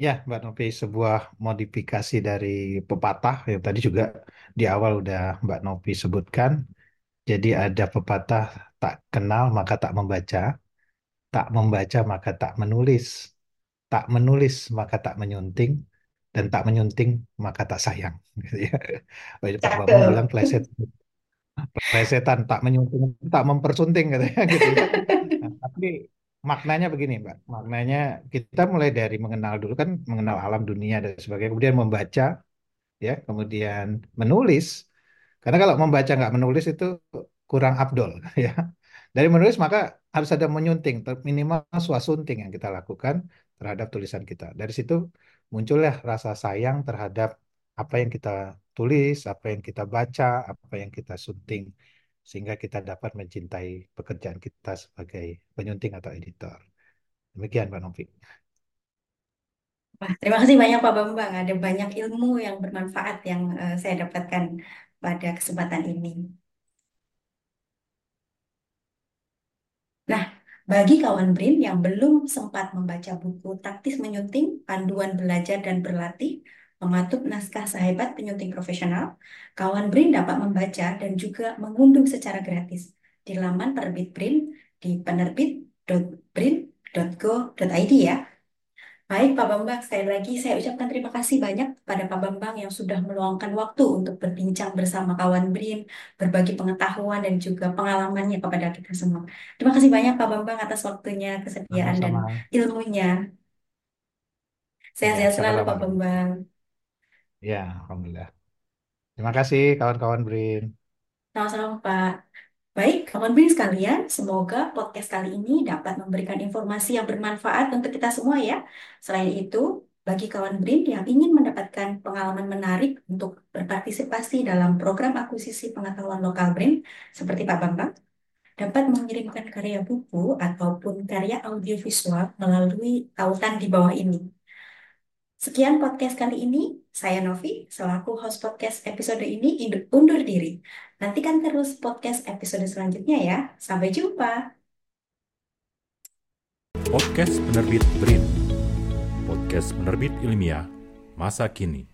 Ya, Mbak Novi, sebuah modifikasi dari pepatah yang tadi juga di awal udah Mbak Novi sebutkan. Jadi ada pepatah tak kenal maka tak membaca, tak membaca maka tak menulis, tak menulis maka tak menyunting, dan tak menyunting maka tak sayang. Gitu ya. Pak Bambang bilang pleset, plesetan tak menyunting, tak mempersunting katanya gitu ya. Nah, tapi maknanya begini, Mbak. Maknanya kita mulai dari mengenal dulu kan mengenal alam dunia dan sebagainya, kemudian membaca, ya, kemudian menulis. Karena kalau membaca nggak menulis itu kurang abdol, ya. Dari menulis maka harus ada menyunting, minimal swasunting yang kita lakukan terhadap tulisan kita. Dari situ muncullah rasa sayang terhadap apa yang kita tulis, apa yang kita baca, apa yang kita sunting sehingga kita dapat mencintai pekerjaan kita sebagai penyunting atau editor. Demikian Pak Novi. Wah, terima kasih banyak Pak Bambang. Ada banyak ilmu yang bermanfaat yang uh, saya dapatkan pada kesempatan ini. Nah, bagi kawan BRIN yang belum sempat membaca buku Taktis Menyunting, Panduan Belajar dan Berlatih, Mematut Naskah Sehebat Penyunting Profesional, kawan BRIN dapat membaca dan juga mengunduh secara gratis di laman penerbit BRIN di penerbit.brin.go.id ya. Baik Pak Bambang, sekali lagi saya ucapkan terima kasih banyak pada Pak Bambang yang sudah meluangkan waktu untuk berbincang bersama kawan BRIN, berbagi pengetahuan dan juga pengalamannya kepada kita semua. Terima kasih banyak Pak Bambang atas waktunya, kesediaan dan ilmunya. Sehat-sehat ya, selalu Pak Bambang. Ya, Alhamdulillah. Terima kasih kawan-kawan BRIN. Sama-sama Pak. Baik, kawan BRIN sekalian, semoga podcast kali ini dapat memberikan informasi yang bermanfaat untuk kita semua ya. Selain itu, bagi kawan BRIN yang ingin mendapatkan pengalaman menarik untuk berpartisipasi dalam program akuisisi pengetahuan lokal BRIN, seperti Pak Bambang, dapat mengirimkan karya buku ataupun karya audiovisual melalui tautan di bawah ini. Sekian podcast kali ini. Saya Novi, selaku host podcast episode ini undur diri. Nantikan terus podcast episode selanjutnya ya. Sampai jumpa. Podcast Penerbit BRIN Podcast Penerbit Ilmiah Masa Kini